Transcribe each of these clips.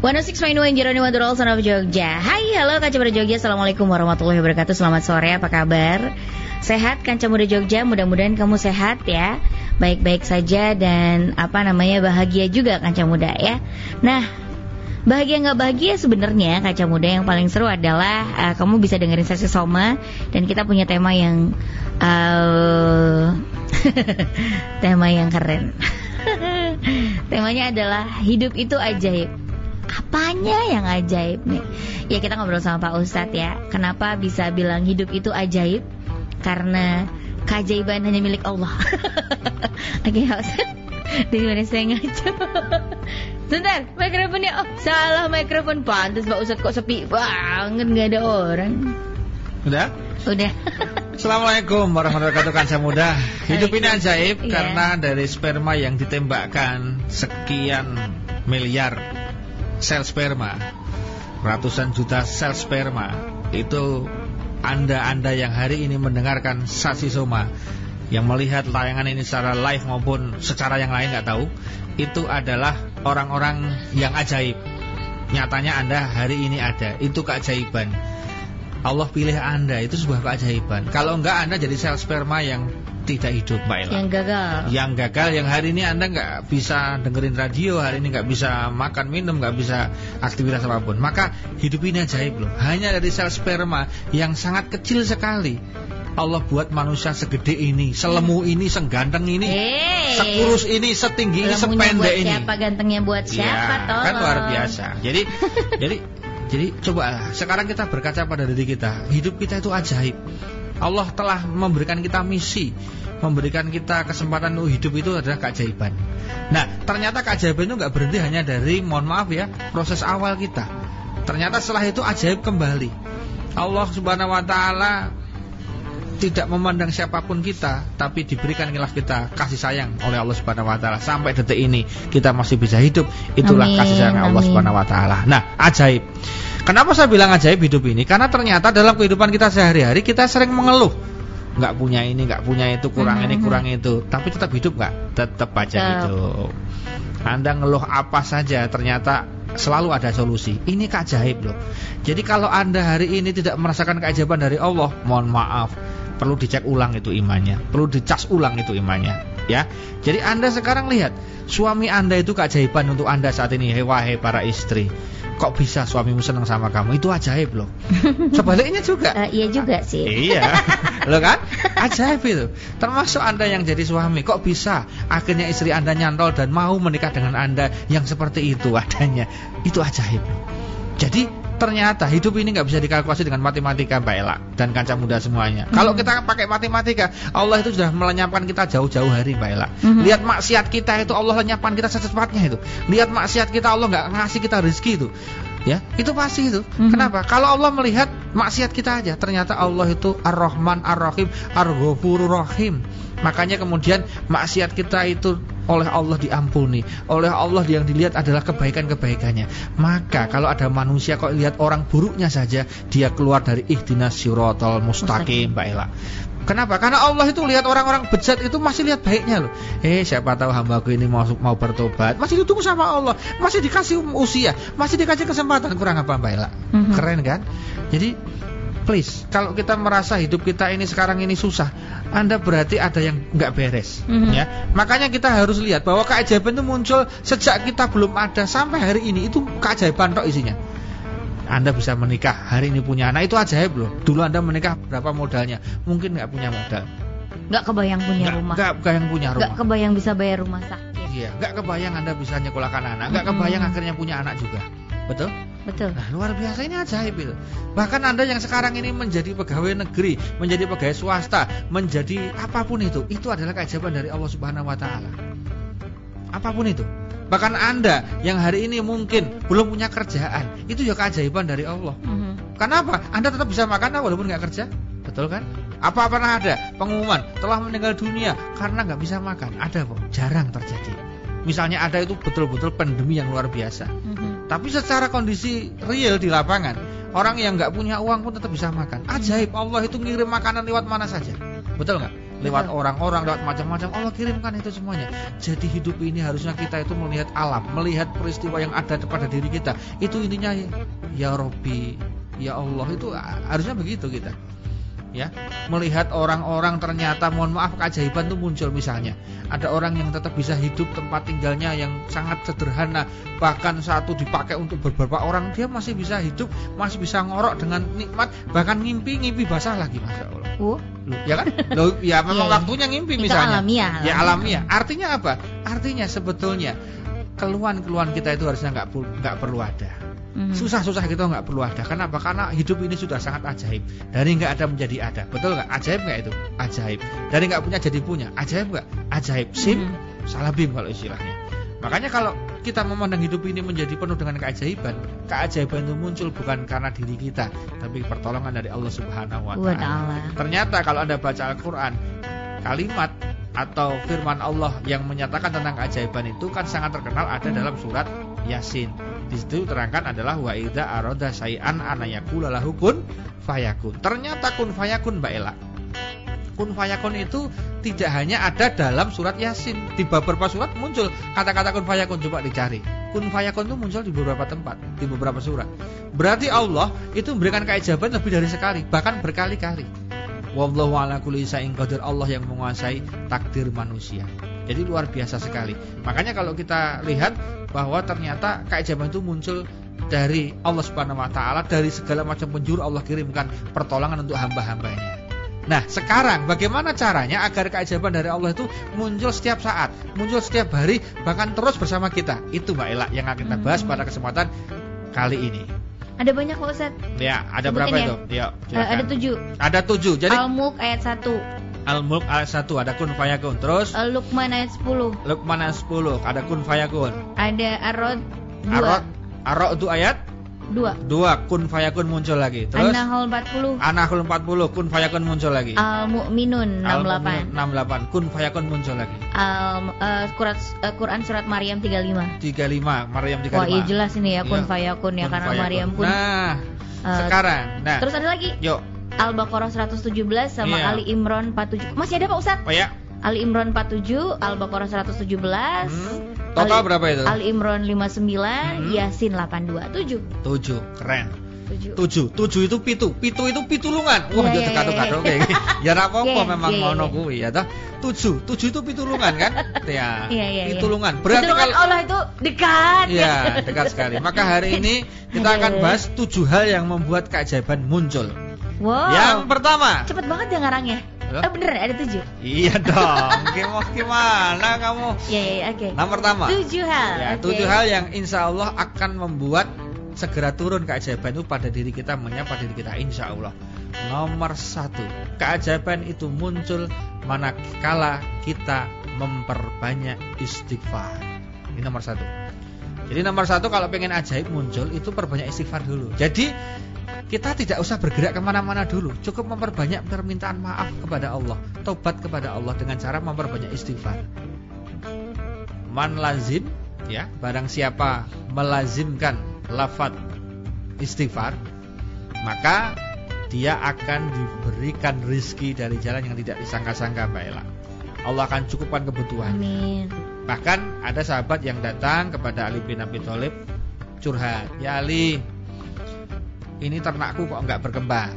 106.1 Jeroni Madurol Son of Jogja. Hai, halo Kaca Muda Jogja. Assalamualaikum warahmatullahi wabarakatuh. Selamat sore, apa kabar? Sehat Kaca Muda Jogja? Mudah-mudahan kamu sehat ya. Baik-baik saja dan apa namanya bahagia juga Kaca Muda ya. Nah, bahagia nggak bahagia sebenarnya Kaca Muda yang paling seru adalah uh, Kamu bisa dengerin sesi Soma Dan kita punya tema yang uh, Tema yang keren Temanya adalah hidup itu ajaib apanya yang ajaib nih? Ya kita ngobrol sama Pak Ustadz ya. Kenapa bisa bilang hidup itu ajaib? Karena keajaiban hanya milik Allah. Oke, Pak Ustadz. Dari mana saya ngaco? Sebentar, mikrofonnya oh salah mikrofon pantas Pak Ustadz kok sepi banget nggak ada orang. Udah? Udah. Assalamualaikum warahmatullahi wabarakatuh kanca muda. Hidup ini ajaib iya. karena dari sperma yang ditembakkan sekian miliar sel sperma, ratusan juta sel sperma, itu Anda-anda yang hari ini mendengarkan Sasi Soma yang melihat tayangan ini secara live maupun secara yang lain nggak tahu, itu adalah orang-orang yang ajaib. Nyatanya Anda hari ini ada, itu keajaiban. Allah pilih Anda itu sebuah keajaiban. Kalau enggak Anda jadi sel sperma yang tidak hidup. Mbak Ella. Yang gagal. Yang gagal yang hari ini Anda nggak bisa dengerin radio Hari ini nggak bisa makan minum nggak bisa aktivitas apa pun. Maka hidup ini ajaib loh. Hanya dari sel sperma yang sangat kecil sekali Allah buat manusia segede ini, selemu ini, sengganteng ini, hey, sekurus ini, setinggi ini, sependek buat ini. Siapa gantengnya buat iya, siapa? Ya, kan luar biasa. Jadi, jadi, jadi coba sekarang kita berkaca pada diri kita. Hidup kita itu ajaib. Allah telah memberikan kita misi, memberikan kita kesempatan untuk hidup itu adalah keajaiban. Nah, ternyata keajaiban itu nggak berhenti hanya dari, mohon maaf ya, proses awal kita. Ternyata setelah itu ajaib kembali. Allah Subhanahu Wa Taala tidak memandang siapa pun kita, tapi diberikan khilaf kita kasih sayang oleh Allah Subhanahu Wa Taala. Sampai detik ini kita masih bisa hidup. Itulah amin, kasih sayang Allah Subhanahu Wa Taala. Nah, ajaib. Kenapa saya bilang ajaib hidup ini? Karena ternyata dalam kehidupan kita sehari-hari kita sering mengeluh. Nggak punya ini nggak punya itu kurang ini kurang itu. Tapi tetap hidup nggak? Tetap aja hidup. Anda ngeluh apa saja ternyata selalu ada solusi. Ini keajaib loh. Jadi kalau anda hari ini tidak merasakan keajaiban dari Allah mohon maaf perlu dicek ulang itu imannya perlu dicas ulang itu imannya ya. Jadi anda sekarang lihat suami anda itu keajaiban untuk anda saat ini hei para istri kok bisa suamimu senang sama kamu? Itu ajaib loh. Sebaliknya juga. Uh, iya juga sih. Iya. Lo kan? Ajaib itu. Termasuk anda yang jadi suami kok bisa akhirnya istri anda nyantol dan mau menikah dengan anda yang seperti itu adanya? Itu ajaib. Jadi ternyata hidup ini nggak bisa dikalkulasi dengan matematika Mbak Ella dan kancah muda semuanya. Hmm. Kalau kita pakai matematika, Allah itu sudah melenyapkan kita jauh-jauh hari Mbak Ella. Hmm. Lihat maksiat kita itu Allah lenyapkan kita secepatnya itu. Lihat maksiat kita Allah nggak ngasih kita rezeki itu. Ya, itu pasti itu. Hmm. Kenapa? Kalau Allah melihat maksiat kita aja, ternyata Allah itu Ar-Rahman Ar-Rahim Ar-Ghafurur Rahim. Makanya kemudian maksiat kita itu oleh Allah diampuni, oleh Allah yang dilihat adalah kebaikan-kebaikannya. Maka kalau ada manusia kok lihat orang buruknya saja, dia keluar dari ihdinas siratal mustaqim, Mbak Ella. Kenapa? Karena Allah itu lihat orang-orang bejat itu masih lihat baiknya loh. Eh, siapa tahu hambaku ini mau mau bertobat, masih ditunggu sama Allah, masih dikasih usia, masih dikasih kesempatan kurang apa Mbak Ella? Mm -hmm. Keren kan? Jadi please, kalau kita merasa hidup kita ini sekarang ini susah, Anda berarti ada yang nggak beres, mm -hmm. ya. Makanya kita harus lihat bahwa keajaiban itu muncul sejak kita belum ada sampai hari ini itu keajaiban tok isinya. Anda bisa menikah hari ini punya anak itu ajaib loh. Dulu Anda menikah berapa modalnya? Mungkin nggak punya modal. Nggak kebayang punya gak, rumah. Nggak kebayang punya rumah. Nggak kebayang bisa bayar rumah sakit. Iya, nggak kebayang Anda bisa nyekolahkan anak. Nggak kebayang hmm. akhirnya punya anak juga. Betul? Betul. Nah, luar biasa ini ajaib itu. Bahkan Anda yang sekarang ini menjadi pegawai negeri, menjadi pegawai swasta, menjadi apa pun itu, itu adalah keajaiban dari Allah Subhanahu wa taala. Apa pun itu. Bahkan Anda yang hari ini mungkin belum punya kerjaan, itu juga keajaiban dari Allah. Mm -hmm. Kenapa? Anda tetap bisa makan walaupun nggak kerja, betul kan? Apa pernah ada pengumuman telah meninggal dunia karena nggak bisa makan? Ada kok, jarang terjadi. Misalnya ada itu betul-betul pandemi yang luar biasa. Mm -hmm. Tapi secara kondisi real di lapangan, Orang yang nggak punya uang pun tetap bisa makan. Ajaib Allah itu ngirim makanan lewat mana saja. Betul nggak? Lewat Betul. orang-orang, lewat macam-macam Allah kirimkan itu semuanya. Jadi hidup ini harusnya kita itu melihat alam, melihat peristiwa yang ada pada diri kita. Itu intinya ya Robbi, ya Allah itu harusnya begitu kita ya. Melihat orang-orang ternyata mohon maaf keajaiban itu muncul misalnya. Ada orang yang tetap bisa hidup tempat tinggalnya yang sangat sederhana bahkan satu dipakai untuk beberapa orang dia masih bisa hidup masih bisa ngorok dengan nikmat bahkan ngimpi ngimpi basah lagi masya Allah Uh, Loh, ya kan? Loh, ya memang iya. waktunya ngimpi Itu misalnya. alamiah, ya alamiah. alamiah artinya apa? Artinya sebetulnya keluhan-keluhan kita itu harusnya nggak nggak perlu ada mhm. Susah-susah gitu nggak perlu ada. Kenapa? Karena hidup ini sudah sangat ajaib. Dari nggak ada menjadi ada. Betul nggak? Ajaib nggak itu? Ajaib. Dari nggak punya jadi punya. Ajaib nggak? Ajaib. Sim, Mhm. salah bim kalau istilahnya. Makanya kalau kita memandang hidup ini menjadi penuh dengan keajaiban, keajaiban itu muncul bukan karena diri kita, tapi pertolongan dari Allah Subhanahu wa taala. ta'ala. Ternyata kalau Anda baca Al-Qur'an, kalimat atau firman Allah yang menyatakan tentang keajaiban itu kan sangat terkenal ada dalam surat Yasin. Di situ terangkan adalah wa idza arada syai'an anayakula lahu kun fayakun. Ternyata kun fayakun Mbak Ela. Kun fayakun itu tidak hanya ada dalam surat Yasin. Di beberapa surat muncul kata-kata kun fayakun coba dicari. Kun fayakun itu muncul di beberapa tempat, di beberapa surat. Berarti Allah itu memberikan keajaiban lebih dari sekali, bahkan berkali-kali. Wallahu ala kulli syai'in qadir Allah yang menguasai takdir manusia. Jadi luar biasa sekali. Makanya kalau kita lihat bahwa ternyata keajaiban itu muncul dari Allah Subhanahu wa taala dari segala macam penjuru Allah kirimkan pertolongan untuk hamba-hambanya. Nah, sekarang bagaimana caranya agar keajaiban dari Allah itu muncul setiap saat, muncul setiap hari, bahkan terus bersama kita? Itu Mbak Ela yang akan kita bahas pada kesempatan kali ini. Ada banyak kok Ustaz. Ya, ada Sebutin berapa ya. itu? Ya, silakan. ada tujuh. Ada tujuh. Jadi Al-Mulk ayat 1, Al-Mulk ayat 1 ada kun fayakun. Terus Al Luqman ayat 10, Luqman ayat 10 ada kun fayakun. ada Ar-Rod 2, Arok Arok itu ayat 2. 2 kun fayakun muncul lagi. Terus An-Nahl 40, Anahl 40 kun fayakun muncul lagi. Al-Mu'minun 68, Al-Mu'minun 68 kun fayakun muncul lagi. Al eh, Quran, eh, Quran surat Maryam 35. 35 Maryam 35. Wah, iya jelas ini ya kun Iya. fayakun ya Kun karena fayakun. Maryam pun. Nah, eh, sekarang. Nah, Terus ada lagi yuk. Al-Baqarah 117 sama Iya. Ali Imran 47. Masih ada Pak Ustaz? Oh ya. Ali Imran 47, Al-Baqarah 117. Hmm. Total Ali- berapa itu? Ali Imran 59, Hmm. Yasin 82, 7. 7. Keren. 7. Tujuh, tujuh itu pitu, pitu itu pitulungan. Wah, Iya, jadi iya, kado-kado iya. kayak gini. Ya ora apa-apa Iya, memang iya, ngono iya. kuwi ya toh. Tujuh, tujuh itu pitulungan kan? Ya. Iya, iya, iya. pitulungan. Berarti Pitulungan kalau Allah itu dekat. Iya, dekat sekali. Maka hari ini kita akan Aduh. bahas tujuh hal yang membuat keajaiban muncul. Wow. Yang pertama, Cepet banget ya ngarangnya. Hah? Eh bener ada tujuh. iya dong. Gimana, gimana kamu? Iya iya iya, oke. Nah, pertama. Tujuh hal. Ya, oke. tujuh hal yang insya Allah akan membuat segera turun keajaiban itu pada diri kita menyapa diri kita insya Allah. Nomor satu, keajaiban itu muncul manakala kita memperbanyak istighfar. Ini nomor satu. Jadi nomor satu kalau pengen ajaib muncul itu perbanyak istighfar dulu. Jadi kita tidak usah bergerak ke mana-mana dulu. Cukup memperbanyak permintaan maaf kepada Allah, tobat kepada Allah dengan cara memperbanyak istighfar man lazim ya barang siapa melazimkan lafaz istighfar maka dia akan diberikan rizki dari jalan yang tidak disangka-sangka Mbak Ella Allah akan cukupkan kebutuhan Amin. bahkan ada sahabat yang datang kepada Ali bin Abi Thalib curhat ya Ali ini ternakku kok nggak berkembang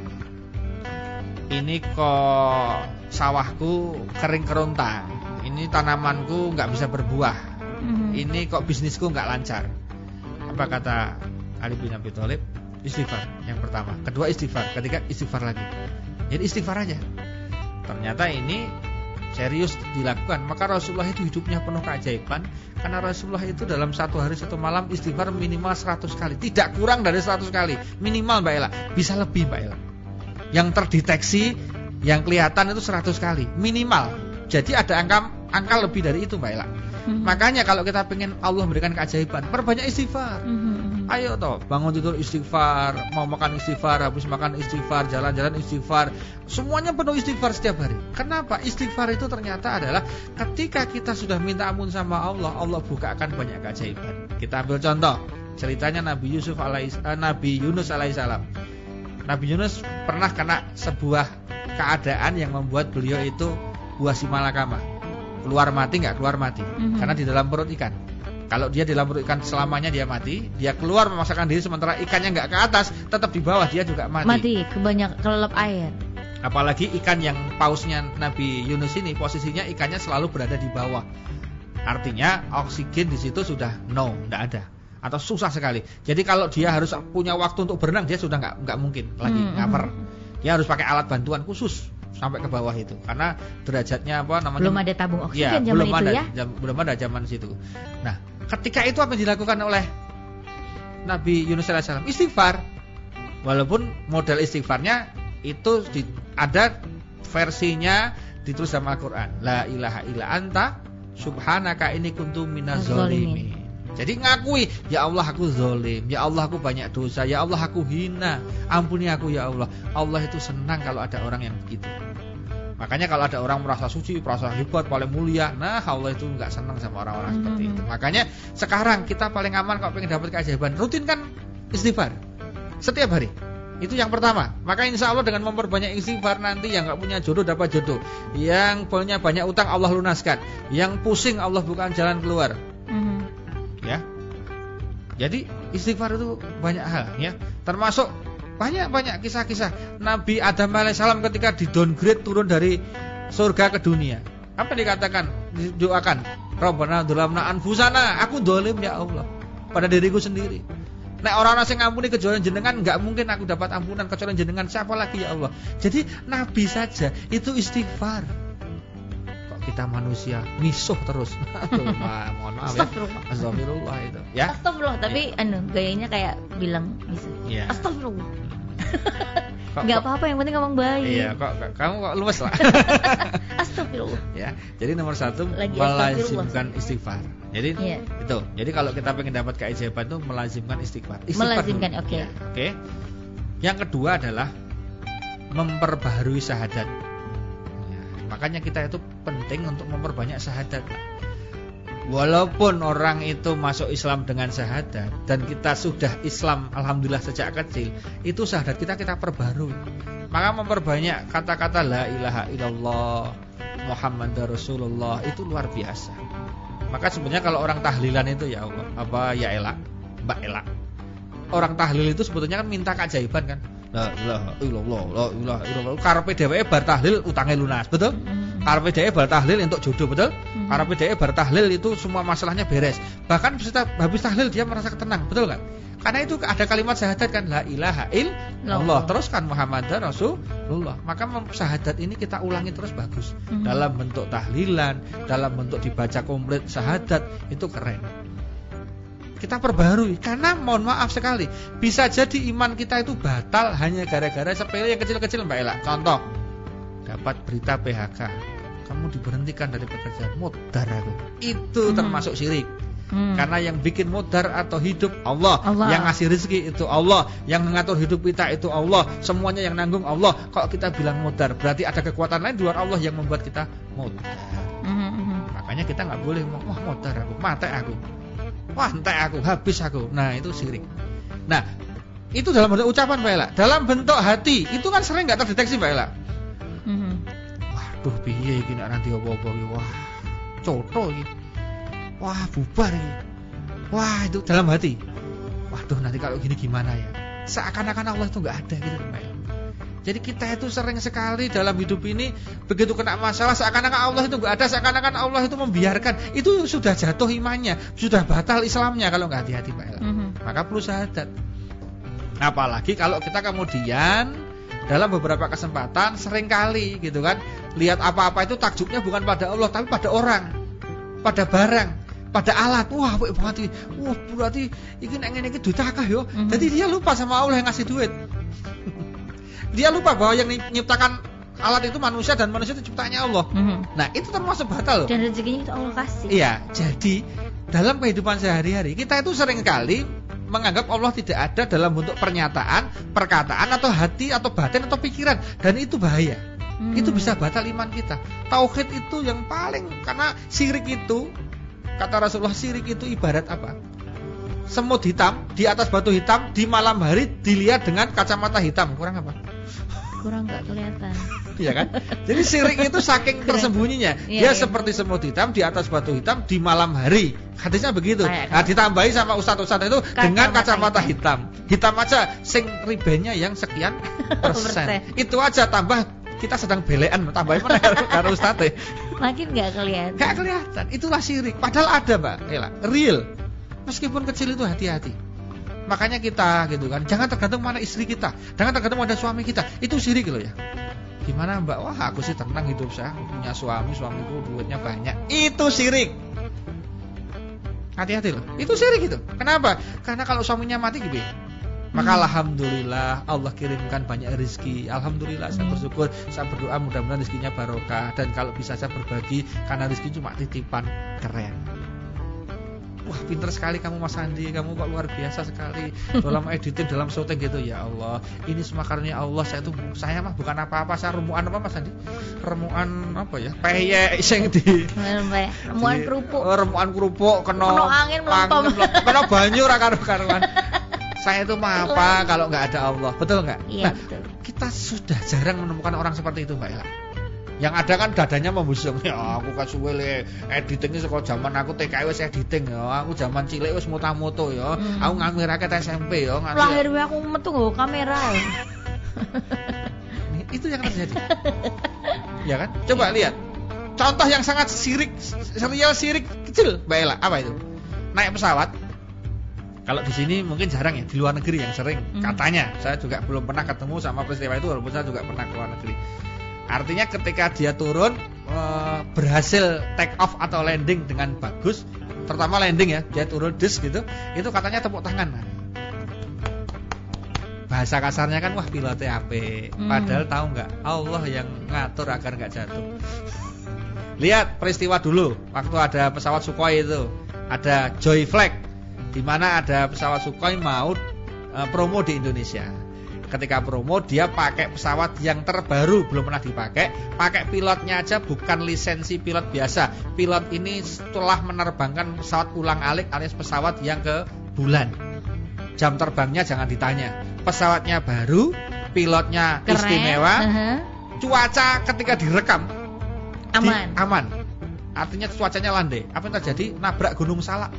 ini kok sawahku kering kerontang ini tanamanku nggak bisa berbuah Mhm. ini kok bisnisku nggak lancar. Apa kata Ali bin Abi Thalib? Istighfar yang pertama, kedua istighfar, ketiga istighfar lagi. Jadi istighfar aja. Ternyata ini serius dilakukan. Maka Rasulullah itu hidupnya penuh keajaiban karena Rasulullah itu dalam satu hari satu malam istighfar minimal 100 kali, tidak kurang dari 100 kali. Minimal Mbak Ella, bisa lebih Mbak Ella. Yang terdeteksi yang kelihatan itu 100 kali, minimal. Jadi ada angka angka lebih dari itu Mbak Ella. Mhm. Makanya kalau kita pengen Allah memberikan keajaiban, perbanyak istighfar. Mhm. Ayo toh, bangun tidur istighfar, mau makan istighfar, habis makan istighfar, jalan-jalan istighfar. Semuanya penuh istighfar setiap hari. Kenapa? Istighfar itu ternyata adalah ketika kita sudah minta ampun sama Allah, Allah bukakan banyak keajaiban. Kita ambil contoh, ceritanya Nabi Yusuf alais, eh, Nabi Yunus alaihissalam. Nabi Yunus pernah kena sebuah keadaan yang membuat beliau itu buah si malakama. Keluar mati nggak keluar mati Mhm. karena di dalam perut ikan. Kalau dia di dalam perut ikan selamanya dia mati, dia keluar memaksakan diri sementara ikannya nggak ke atas, tetap di bawah dia juga mati. Mati kebanyak kelelep air. Apalagi ikan yang pausnya Nabi Yunus ini posisinya ikannya selalu berada di bawah. Artinya oksigen di situ sudah no, nggak ada atau susah sekali. Jadi kalau dia harus punya waktu untuk berenang dia sudah nggak nggak mungkin lagi Hmm, ngaper. hmm. Dia harus pakai alat bantuan khusus sampai ke bawah itu karena derajatnya apa namanya Belum ada tabung oksigen Ya, zaman belum itu ada, ya. jam- belum ada zaman situ. Nah, ketika itu apa yang dilakukan oleh Nabi Yunus alaihissalam? Istighfar. Walaupun model istighfarnya itu di- ada versinya ditulis sama Al-Qur'an. La ilaha illa anta subhanaka ini kuntu minaz Zalimin. zalimin. Jadi ngakui, ya Allah aku zolim, ya Allah aku banyak dosa, ya Allah aku hina, ampuni aku ya Allah. Allah itu senang kalau ada orang yang begitu. Makanya kalau ada orang merasa suci, merasa hebat, paling mulia, nah Allah itu nggak senang sama orang-orang seperti Hmm. itu. Makanya sekarang kita paling aman kalau pengen dapat keajaiban, rutin kan istighfar setiap hari. Itu yang pertama. Maka insya Allah dengan memperbanyak istighfar nanti yang nggak punya jodoh dapat jodoh, yang punya banyak utang Allah lunaskan, yang pusing Allah bukan jalan keluar. Mhm. Ya. Jadi istighfar itu banyak hal ya, termasuk banyak-banyak kisah-kisah Nabi Adam alaihissalam ketika di downgrade turun dari surga ke dunia. Apa dikatakan? Didoakan, Rabbana dzulamna anfusana, aku dolim ya Allah pada diriku sendiri. Nek orang-orang yang ngampuni kecuali jenengan nggak mungkin aku dapat ampunan kecuali jenengan siapa lagi ya Allah. Jadi Nabi saja itu istighfar. Kita manusia misuh terus. Aduh, ma- mohon maaf ya. Astagfirullah. Astagfirullah itu. Ya. Astagfirullah, tapi anu gayanya kayak bilang bisa. Iya. Astagfirullah. Kok- kok- apa-apa yang penting ngomong baik. Iya, kok, kok kamu kok luwes lah. Astagfirullah. ya. Jadi nomor satu Lagi melazimkan istighfar. Jadi Iya. itu. Jadi kalau kita pengen dapat keajaiban itu melazimkan istighfar. Istighfar Melazimkan, oke. Ya, Oke. Yang kedua adalah memperbaharui syahadat. Ya, makanya kita itu penting untuk memperbanyak syahadat. Walaupun orang itu masuk Islam dengan syahadat dan kita sudah Islam alhamdulillah sejak kecil, itu syahadat kita kita perbarui. Maka memperbanyak kata-kata la ilaha illallah Muhammad Rasulullah itu luar biasa. Maka sebenarnya kalau orang tahlilan itu ya Allah, apa ya elak, Mbak elak. Orang tahlil itu sebetulnya kan minta keajaiban kan. La ilaha illallah, la ilaha illallah. Karepe dheweke bar tahlil utangnya lunas, betul? Mhm. Karepe dhewe bar tahlil untuk jodoh, betul? Mhm. Karepe dhewe bar tahlil itu semua masalahnya beres. Bahkan setelah habis tahlil dia merasa tenang, betul kan? Karena itu ada kalimat syahadat kan la ilaha illallah. Allah. Terus kan Muhammad Rasulullah. Maka syahadat ini kita ulangi terus bagus. Mhm. Dalam bentuk tahlilan, dalam bentuk dibaca komplit syahadat itu keren. Kita perbarui karena mohon maaf sekali bisa jadi iman kita itu batal hanya gara-gara sepele yang kecil-kecil Mbak Ella. Contoh dapat berita PHK, kamu diberhentikan dari pekerjaan mudar aku. Itu Hmm. termasuk syirik. Hmm. Karena yang bikin mudar atau hidup Allah, Allah. yang ngasih rezeki itu Allah, yang mengatur hidup kita itu Allah, semuanya yang nanggung Allah. Kok kita bilang mudar, berarti ada kekuatan lain di luar Allah yang membuat kita mudar. Mhm, mhm. Makanya kita nggak boleh wah mudar aku, mate aku, wah entek aku, habis aku. Nah itu syirik. Nah itu dalam bentuk ucapan Mbak Ella. Dalam bentuk hati itu kan sering nggak terdeteksi Mbak Ella. Mhm. Waduh piye iki nek nanti apa-apa iki. Wah, coto iki. Wah, bubar iki. Wah, itu dalam hati. Waduh, nanti kalau gini gimana ya? Seakan-akan Allah itu nggak ada gitu, Mbak. Jadi kita itu sering sekali dalam hidup ini begitu kena masalah seakan-akan Allah itu nggak ada, seakan-akan Allah itu membiarkan. Itu sudah jatuh imannya, sudah batal Islamnya kalau nggak hati-hati, Mbak. Ella. Mhm. Maka perlu syahadat. Apalagi kalau kita kemudian dalam beberapa kesempatan sering kali gitu kan lihat apa-apa itu takjubnya bukan pada Allah tapi pada orang, pada barang, pada alat. Wah, banget iki. Wah, berarti iki nek ngene iki duit akeh yo. Mhm. Jadi dia lupa sama Allah yang ngasih duit. dia lupa bahwa yang menciptakan alat itu manusia dan manusia itu ciptaannya Allah. Mhm. Nah, itu termasuk batal loh. Dan rezekinya itu Allah kasih. Iya, jadi dalam kehidupan sehari-hari kita itu sering kali menganggap Allah tidak ada dalam bentuk pernyataan, perkataan atau hati atau batin atau pikiran dan itu bahaya. Hmm. Itu bisa batal iman kita. Tauhid itu yang paling karena syirik itu kata Rasulullah syirik itu ibarat apa? semut hitam di atas batu hitam di malam hari dilihat dengan kacamata hitam kurang apa? Kurang nggak kelihatan. Iya kan? Jadi sirik itu saking tersembunyinya. Iya, Dia iya. seperti semut hitam di atas batu hitam di malam hari. Hadisnya begitu. Kayak Nah, ditambahi sama ustadz-ustadz itu dengan Kacamata hitam. Hitam aja sing ribenya yang sekian Persen. persen. Itu aja tambah kita sedang belean tambahin mana karo- ustadz. Makin nggak kelihatan. Gak kelihatan. Itulah sirik. Padahal ada, Mbak. Ela, real. Meskipun kecil itu hati-hati. Makanya kita gitu kan, jangan tergantung mana istri kita, jangan tergantung pada suami kita. Itu sirik loh ya. Gimana Mbak? Wah, aku sih tenang hidup saya, aku punya suami, suamiku duitnya banyak. Itu sirik. Hati-hati loh. Itu sirik itu. Kenapa? Karena kalau suaminya mati gitu. Maka Hmm. alhamdulillah Allah kirimkan banyak rezeki. Alhamdulillah saya bersyukur, saya berdoa mudah-mudahan rezekinya barokah dan kalau bisa saya berbagi karena rezeki cuma titipan keren. Wah pinter sekali kamu Mas Andi. Kamu kok luar biasa sekali. Dalam editing, dalam syuting gitu. Ya Allah Ini semua karunia Allah. Saya tuh Saya mah bukan apa-apa. Saya remuan apa Mas Andi? Remuan apa ya? Peyek Sing di Remuan kerupuk. oh, Remuan kerupuk Kena Kena angin melempem, Kena banyu ra karu-karuan. Saya itu mah apa Kalau nggak ada Allah? Betul nggak? Iya Nah betul. kita sudah jarang menemukan orang seperti itu Mbak Ella yang ada kan dadanya membusung ya aku kan suwe le editingnya sekolah zaman aku TKI wis editing ya. Aku zaman cilik wis muta-muto ya. Hmm. aku ngamirake SMP ya nganti Lahir wae aku metu nggo kamera. ya. itu yang terjadi. Ya kan? Coba lihat. Contoh yang sangat sirik serial sirik kecil Mbak Ella. Apa itu? Naik pesawat. Kalau di sini mungkin jarang ya di luar negeri yang sering. Hmm. katanya saya juga belum pernah ketemu sama peristiwa itu walaupun saya juga pernah ke luar negeri artinya ketika dia turun eh, berhasil take off atau landing dengan bagus terutama landing ya dia turun dis gitu itu katanya tepuk tangan. Bahasa kasarnya kan wah pilotnya ape Hmm. padahal tahu nggak? Allah yang ngatur agar nggak jatuh. Lihat peristiwa dulu waktu ada pesawat Sukhoi itu. Ada Joy Flag di mana ada pesawat Sukhoi mau eh, promo di Indonesia ketika promo dia pakai pesawat yang terbaru belum pernah dipakai pakai pilotnya aja bukan lisensi pilot biasa pilot ini setelah menerbangkan pesawat ulang alik alias pesawat yang ke bulan jam terbangnya jangan ditanya pesawatnya baru pilotnya Keren. istimewa Heeh. cuaca ketika direkam di- Aman. aman artinya cuacanya landai apa yang terjadi nabrak gunung salak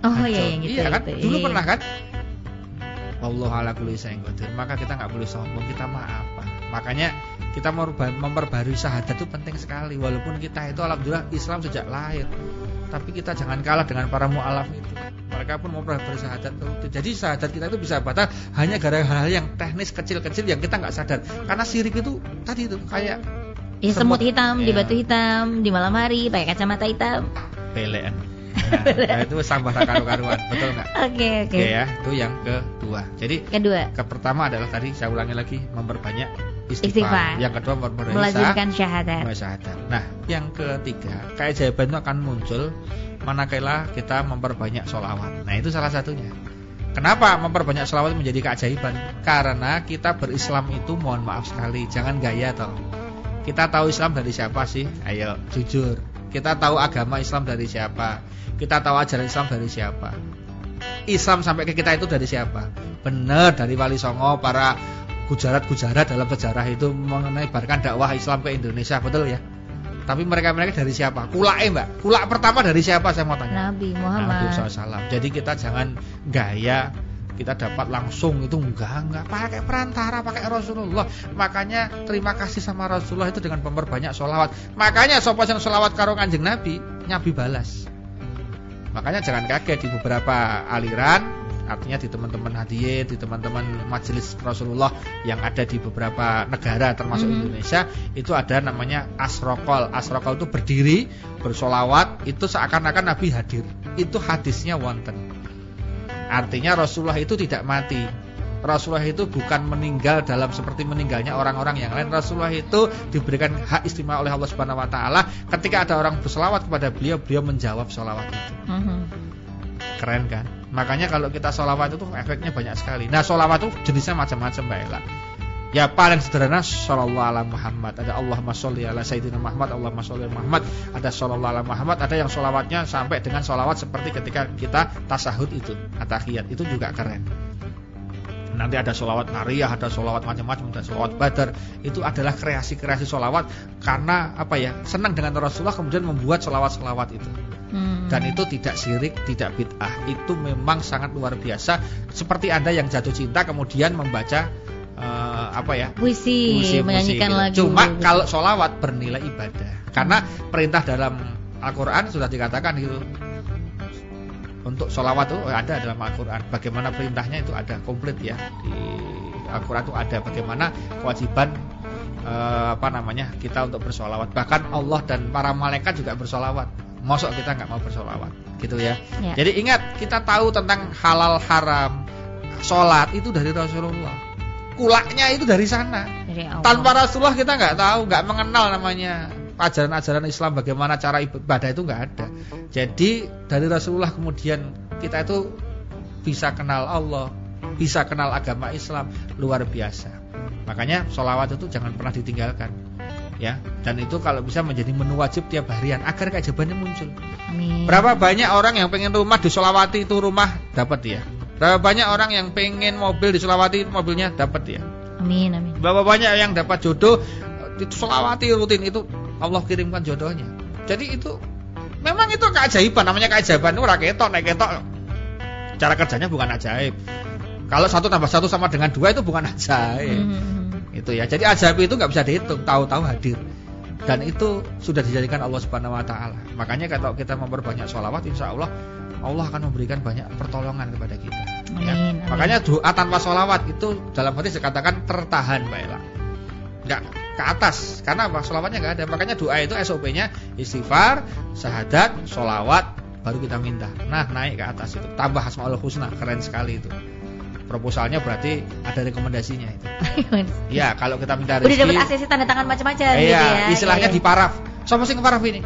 Oh Hancur. iya yang gitu. iya kan gitu. dulu Iya. pernah kan Allah ala kulli qadir. Maka kita nggak boleh sombong, kita mah apa? Makanya kita memperbarui syahadat itu penting sekali walaupun kita itu alhamdulillah Islam sejak lahir. Tapi kita jangan kalah dengan para mualaf itu. Mereka pun memperbarui syahadat itu. Jadi syahadat kita itu bisa batal hanya gara-gara hal-hal yang teknis kecil-kecil yang kita nggak sadar. Karena sirik itu tadi itu kayak Ya semut Semut. hitam di Iya. batu hitam di malam hari pakai kacamata hitam. pelean. Nah, nah, itu sambah karu-karuan, betul nggak? Oke oke. Oke ya, itu yang kedua. Jadi Kedua, Ke pertama adalah tadi saya ulangi lagi memperbanyak Istighfar. istighfar. Yang kedua memperbanyak melazimkan syahadat. syahadat. Nah, yang ketiga, keajaiban itu akan muncul manakala kita memperbanyak sholawat. Nah, itu salah satunya. Kenapa memperbanyak sholawat menjadi keajaiban? Karena kita berislam itu mohon maaf sekali, jangan gaya toh. Kita tahu Islam dari siapa sih? Ayo, jujur. Kita tahu agama Islam dari siapa? Kita tahu ajaran Islam dari siapa? Islam sampai ke kita itu dari siapa? Benar dari Wali Songo para gujarat-gujarat dalam sejarah itu menebarkan dakwah Islam ke Indonesia, betul ya? Tapi mereka-mereka dari siapa? Kulake mbak. Kulak pertama dari siapa saya mau tanya? Nabi Nabi Muhammad. SAW. Jadi kita jangan gaya kita dapat langsung itu enggak enggak pakai perantara pakai Rasulullah makanya terima kasih sama Rasulullah itu dengan memperbanyak sholawat makanya sopo yang sholawat karo kanjeng Nabi Nabi balas makanya jangan kaget di beberapa aliran artinya di teman-teman hadiah di teman-teman majelis Rasulullah yang ada di beberapa negara termasuk Mhm. Indonesia itu ada namanya asrokol. Asrokol itu berdiri bersolawat itu seakan-akan Nabi hadir. Itu hadisnya wonten. Artinya Rasulullah itu tidak mati Rasulullah itu bukan meninggal dalam seperti meninggalnya orang-orang yang lain. Rasulullah itu diberikan hak istimewa oleh Allah Subhanahu wa taala. Ketika ada orang berselawat kepada beliau, beliau menjawab selawat itu. Mhm. Keren kan? Makanya kalau kita sholawat itu efeknya banyak sekali. Nah sholawat itu jenisnya macam-macam Mbak Ella. Ya paling sederhana Sallallahu ala Muhammad Ada Allahumma sholli ala Sayyidina Muhammad Allahumma sholli ala Muhammad Ada Sallallahu ala Muhammad Ada yang sholawatnya sampai dengan sholawat Seperti ketika kita tasahud itu Atahiyat itu juga keren Nanti ada sholawat nariyah Ada sholawat macam-macam Ada sholawat badar Itu adalah kreasi-kreasi sholawat Karena apa ya Senang dengan Rasulullah Kemudian membuat sholawat-sholawat itu Hmm. Dan itu tidak syirik, tidak bid'ah. Itu memang sangat luar biasa. Seperti Anda yang jatuh cinta kemudian membaca uh, apa ya puisi, puisi menyanyikan puisi, gitu. lagu cuma kalau sholawat bernilai ibadah karena perintah dalam Al-Quran sudah dikatakan gitu untuk sholawat itu ada dalam Al-Quran. Bagaimana perintahnya itu ada komplit ya. Di Al-Quran itu ada bagaimana kewajiban uh, apa namanya kita untuk bersolawat. Bahkan Allah dan para malaikat juga bersolawat. Mosok kita nggak mau bersolawat gitu ya. ya. Jadi ingat kita tahu tentang halal haram sholat itu dari Rasulullah. Kulaknya itu dari sana. Dari Tanpa Rasulullah kita nggak tahu, nggak mengenal namanya ajaran-ajaran Islam bagaimana cara ibadah itu nggak ada. Jadi dari Rasulullah kemudian kita itu bisa kenal Allah, bisa kenal agama Islam luar biasa. Makanya sholawat itu jangan pernah ditinggalkan. Ya, dan itu kalau bisa menjadi menu wajib tiap harian agar keajaibannya muncul. Amin. Berapa banyak orang yang pengen rumah di Solawati itu rumah dapat dia. Berapa banyak orang yang pengen mobil di Sulawati mobilnya dapat ya. Amin amin. Berapa banyak yang dapat jodoh di Sulawati rutin itu Allah kirimkan jodohnya. Jadi itu memang itu keajaiban namanya keajaiban itu raketok naik ketok. Cara kerjanya bukan ajaib. Kalau satu tambah satu sama dengan dua itu bukan ajaib. Mm -hmm. Itu ya. Jadi ajaib itu nggak bisa dihitung, tahu-tahu hadir. Dan itu sudah dijadikan Allah Subhanahu Wa Taala. Makanya kalau kita memperbanyak sholawat, insya Allah Allah akan memberikan banyak pertolongan kepada kita. Ya. Amin, ya. Makanya doa tanpa sholawat itu dalam hadis dikatakan tertahan, Mbak Ella. Enggak ke atas, karena apa? Sholawatnya enggak ada. Makanya doa itu SOP-nya istighfar, syahadat, sholawat, baru kita minta. Nah, naik ke atas itu. Tambah asmaul husna, keren sekali itu. Proposalnya berarti ada rekomendasinya itu. Iya, kalau kita minta rezeki. Udah dapat ACC tanda tangan macam-macam iya, gitu ya. istilahnya iya, iya. di paraf. Siapa sih paraf ini?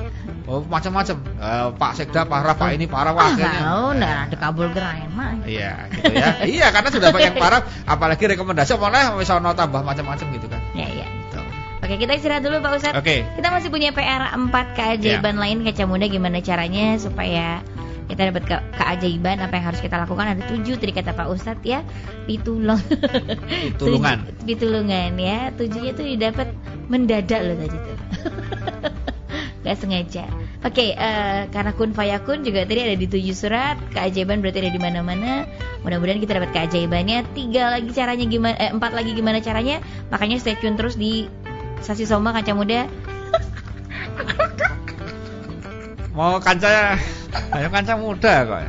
Oh macam-macam. Uh, Pak Sekda parah, Pak ini parah wah akhirnya. Oh, nah, ada kabul gerai mah. Iya, gitu ya. iya, karena sudah banyak parah, apalagi rekomendasi mana misalnya tambah macam-macam gitu kan. Oke, kita istirahat dulu Pak Ustadz. Oke. Kita masih punya PR 4 keajaiban ya. lain kaca muda gimana caranya supaya kita dapat ke keajaiban apa yang harus kita lakukan ada tujuh tadi kata Pak Ustadz ya pitulung pitulungan pitulungan ya tujuhnya tuh didapat mendadak loh tadi tuh Gak sengaja. Oke, okay, uh, eh, karena kun fayakun juga tadi ada di tujuh surat, keajaiban berarti ada di mana-mana. Mudah-mudahan kita dapat keajaibannya. Tiga lagi caranya gimana? Eh, empat lagi gimana caranya? Makanya stay tune terus di Sasi Soma Kaca Muda. Mau kaca, ayo kaca muda kok.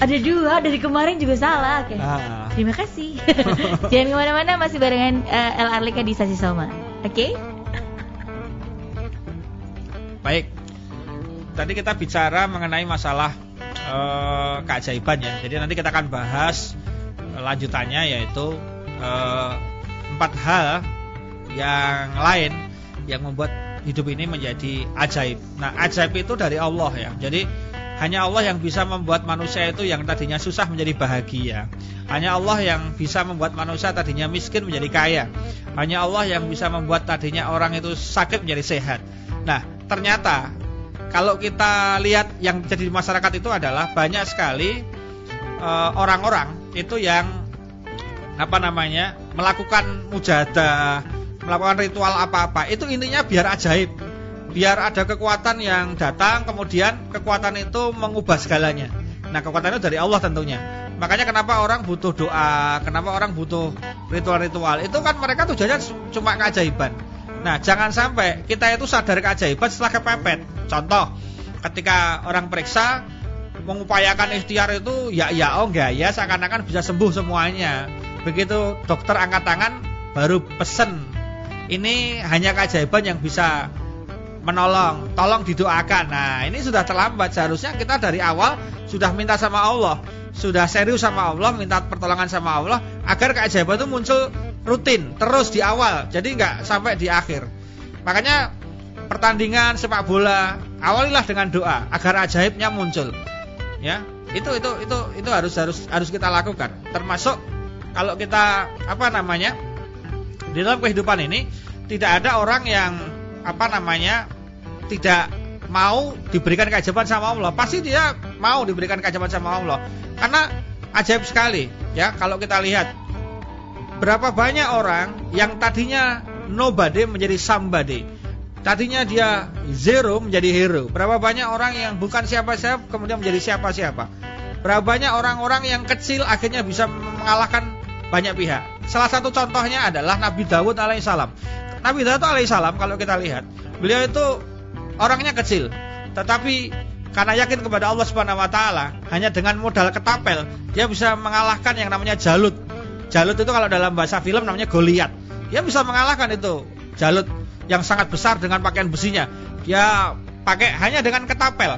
ada dua dari kemarin juga salah. Okay. Ah. Terima kasih. Jangan ke mana-mana masih barengan uh, El Arlika di Sasi Soma. Oke? Okay? Baik. Tadi kita bicara mengenai masalah uh, keajaiban ya. Jadi nanti kita akan bahas lanjutannya yaitu uh, empat hal yang lain yang membuat hidup ini menjadi ajaib. Nah, ajaib itu dari Allah ya. Jadi hanya Allah yang bisa membuat manusia itu yang tadinya susah menjadi bahagia. Hanya Allah yang bisa membuat manusia tadinya miskin menjadi kaya. Hanya Allah yang bisa membuat tadinya orang itu sakit menjadi sehat. Nah, ternyata kalau kita lihat yang terjadi di masyarakat itu adalah banyak sekali eh, orang-orang uh, itu yang apa namanya melakukan mujadah, melakukan ritual apa-apa. Itu intinya biar ajaib, biar ada kekuatan yang datang, kemudian kekuatan itu mengubah segalanya. Nah kekuatan itu dari Allah tentunya. Makanya kenapa orang butuh doa, kenapa orang butuh ritual-ritual. Itu kan mereka tujuannya cuma keajaiban. Nah, jangan sampai kita itu sadar keajaiban setelah kepepet. Contoh, ketika orang periksa mengupayakan ikhtiar itu ya ya oh enggak ya seakan-akan bisa sembuh semuanya. Begitu dokter angkat tangan baru pesen. Ini hanya keajaiban yang bisa menolong, tolong didoakan. Nah, ini sudah terlambat. Seharusnya kita dari awal sudah minta sama Allah, sudah serius sama Allah, minta pertolongan sama Allah agar keajaiban itu muncul rutin terus di awal jadi nggak sampai di akhir makanya pertandingan sepak bola awalilah dengan doa agar ajaibnya muncul ya itu itu itu itu harus harus harus kita lakukan termasuk kalau kita apa namanya Di dalam kehidupan ini tidak ada orang yang apa namanya tidak mau diberikan keajaiban sama Allah. Pasti dia mau diberikan keajaiban sama Allah. Karena ajaib sekali ya kalau kita lihat berapa banyak orang yang tadinya nobody menjadi somebody. Tadinya dia zero menjadi hero. Berapa banyak orang yang bukan siapa-siapa kemudian menjadi siapa-siapa. Berapa banyak orang-orang yang kecil akhirnya bisa mengalahkan banyak pihak. Salah satu contohnya adalah Nabi Dawud alaihissalam. Nabi Dawud alaihissalam kalau kita lihat, beliau itu orangnya kecil, tetapi karena yakin kepada Allah Subhanahu wa taala, hanya dengan modal ketapel dia bisa mengalahkan yang namanya Jalut. Jalut itu kalau dalam bahasa film namanya Goliat. Dia bisa mengalahkan itu Jalut yang sangat besar dengan pakaian besinya. Dia pakai hanya dengan ketapel.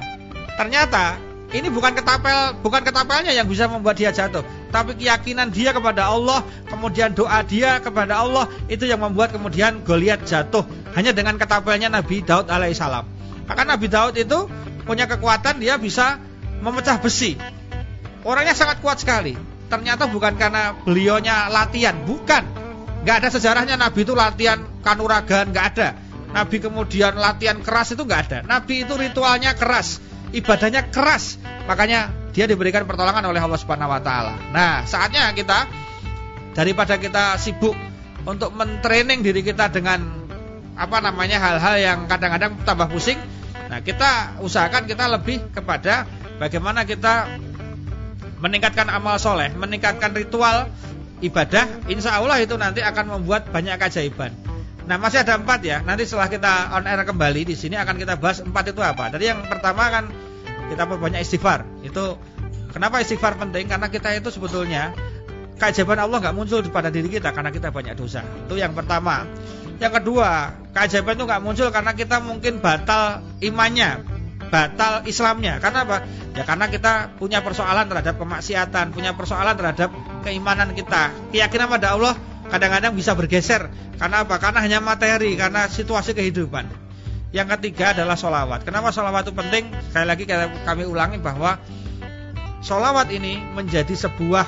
Ternyata ini bukan ketapel, bukan ketapelnya yang bisa membuat dia jatuh, tapi keyakinan dia kepada Allah, kemudian doa dia kepada Allah itu yang membuat kemudian Goliat jatuh hanya dengan ketapelnya Nabi Daud alaihissalam. Maka Nabi Daud itu punya kekuatan dia bisa memecah besi. Orangnya sangat kuat sekali. Ternyata bukan karena beliaunya latihan, bukan. Nggak ada sejarahnya Nabi itu latihan kanuragan, nggak ada. Nabi kemudian latihan keras itu nggak ada. Nabi itu ritualnya keras, ibadahnya keras. Makanya dia diberikan pertolongan oleh Allah Subhanahu wa taala. Nah, saatnya kita daripada kita sibuk untuk mentraining diri kita dengan apa namanya hal-hal yang kadang-kadang tambah pusing. Nah, kita usahakan kita lebih kepada bagaimana kita meningkatkan amal soleh, meningkatkan ritual ibadah, insya Allah itu nanti akan membuat banyak keajaiban. Nah masih ada empat ya. Nanti setelah kita on air kembali di sini akan kita bahas empat itu apa. Tadi yang pertama kan kita perbanyak istighfar. Itu kenapa istighfar penting? Karena kita itu sebetulnya keajaiban Allah nggak muncul pada diri kita karena kita banyak dosa. Itu yang pertama. Yang kedua, keajaiban itu nggak muncul karena kita mungkin batal imannya, batal Islamnya. Karena apa? Ya karena kita punya persoalan terhadap kemaksiatan, punya persoalan terhadap keimanan kita. Keyakinan pada Allah kadang-kadang bisa bergeser. Karena apa? Karena hanya materi, karena situasi kehidupan. Yang ketiga adalah solawat. Kenapa solawat itu penting? Sekali lagi kami ulangi bahwa solawat ini menjadi sebuah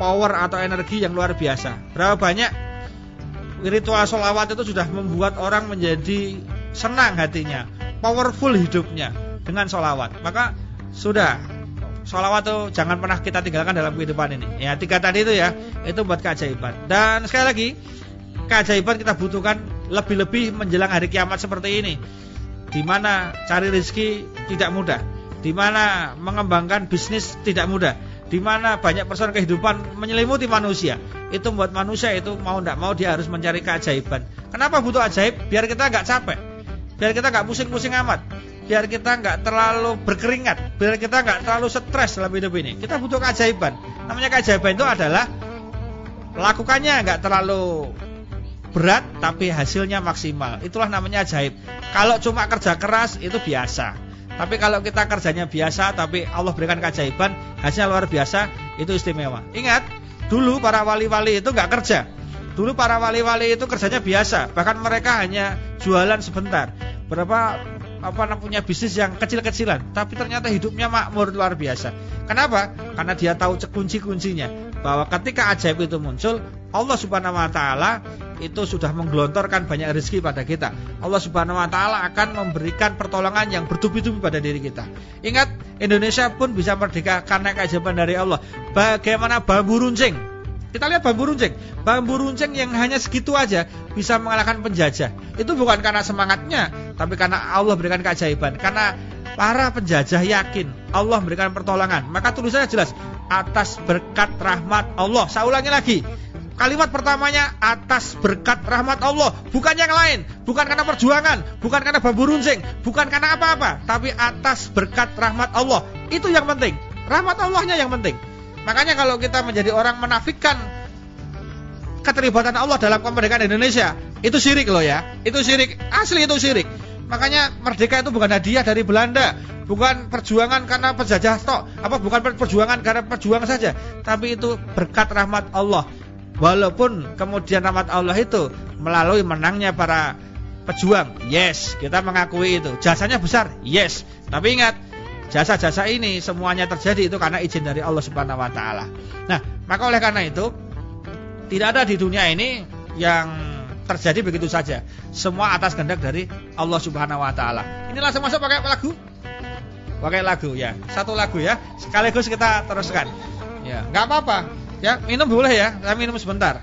power atau energi yang luar biasa. Berapa banyak ritual solawat itu sudah membuat orang menjadi senang hatinya, powerful hidupnya dengan sholawat. Maka sudah sholawat itu jangan pernah kita tinggalkan dalam kehidupan ini. Ya tiga tadi itu ya itu buat keajaiban. Dan sekali lagi keajaiban kita butuhkan lebih-lebih menjelang hari kiamat seperti ini. Di mana cari rezeki tidak mudah, di mana mengembangkan bisnis tidak mudah, di mana banyak persoalan kehidupan menyelimuti manusia. Itu membuat manusia itu mau tidak mau dia harus mencari keajaiban. Kenapa butuh ajaib? Biar kita nggak capek, biar kita nggak pusing-pusing amat biar kita nggak terlalu berkeringat, biar kita nggak terlalu stres dalam hidup ini. Kita butuh keajaiban. Namanya keajaiban itu adalah lakukannya nggak terlalu berat tapi hasilnya maksimal. Itulah namanya ajaib. Kalau cuma kerja keras itu biasa. Tapi kalau kita kerjanya biasa tapi Allah berikan keajaiban, hasilnya luar biasa, itu istimewa. Ingat, dulu para wali-wali itu nggak kerja. Dulu para wali-wali itu kerjanya biasa, bahkan mereka hanya jualan sebentar. Berapa apa punya bisnis yang kecil-kecilan, tapi ternyata hidupnya makmur luar biasa. Kenapa? Karena dia tahu kunci-kuncinya bahwa ketika ajaib itu muncul, Allah Subhanahu wa taala itu sudah menggelontorkan banyak rezeki pada kita. Allah Subhanahu wa taala akan memberikan pertolongan yang bertubi-tubi pada diri kita. Ingat, Indonesia pun bisa merdeka karena keajaiban dari Allah. Bagaimana bambu runcing kita lihat bambu runcing. Bambu runcing yang hanya segitu aja bisa mengalahkan penjajah. Itu bukan karena semangatnya, tapi karena Allah berikan keajaiban. Karena para penjajah yakin Allah memberikan pertolongan. Maka tulisannya jelas atas berkat rahmat Allah. Saya ulangi lagi. Kalimat pertamanya atas berkat rahmat Allah, bukan yang lain, bukan karena perjuangan, bukan karena bambu runcing, bukan karena apa-apa, tapi atas berkat rahmat Allah. Itu yang penting. Rahmat Allahnya yang penting. Makanya kalau kita menjadi orang menafikan keterlibatan Allah dalam kemerdekaan Indonesia, itu syirik loh ya. Itu syirik, asli itu syirik. Makanya merdeka itu bukan hadiah dari Belanda, bukan perjuangan karena penjajah tok, apa bukan perjuangan karena perjuangan saja, tapi itu berkat rahmat Allah. Walaupun kemudian rahmat Allah itu melalui menangnya para pejuang, yes, kita mengakui itu. Jasanya besar, yes. Tapi ingat, Jasa-jasa ini semuanya terjadi itu karena izin dari Allah Subhanahu wa taala. Nah, maka oleh karena itu tidak ada di dunia ini yang terjadi begitu saja. Semua atas kehendak dari Allah Subhanahu wa taala. Ini langsung masuk pakai lagu? Pakai lagu ya. Satu lagu ya. Sekaligus kita teruskan. Ya, nggak apa-apa. Ya, minum boleh ya. Saya minum sebentar.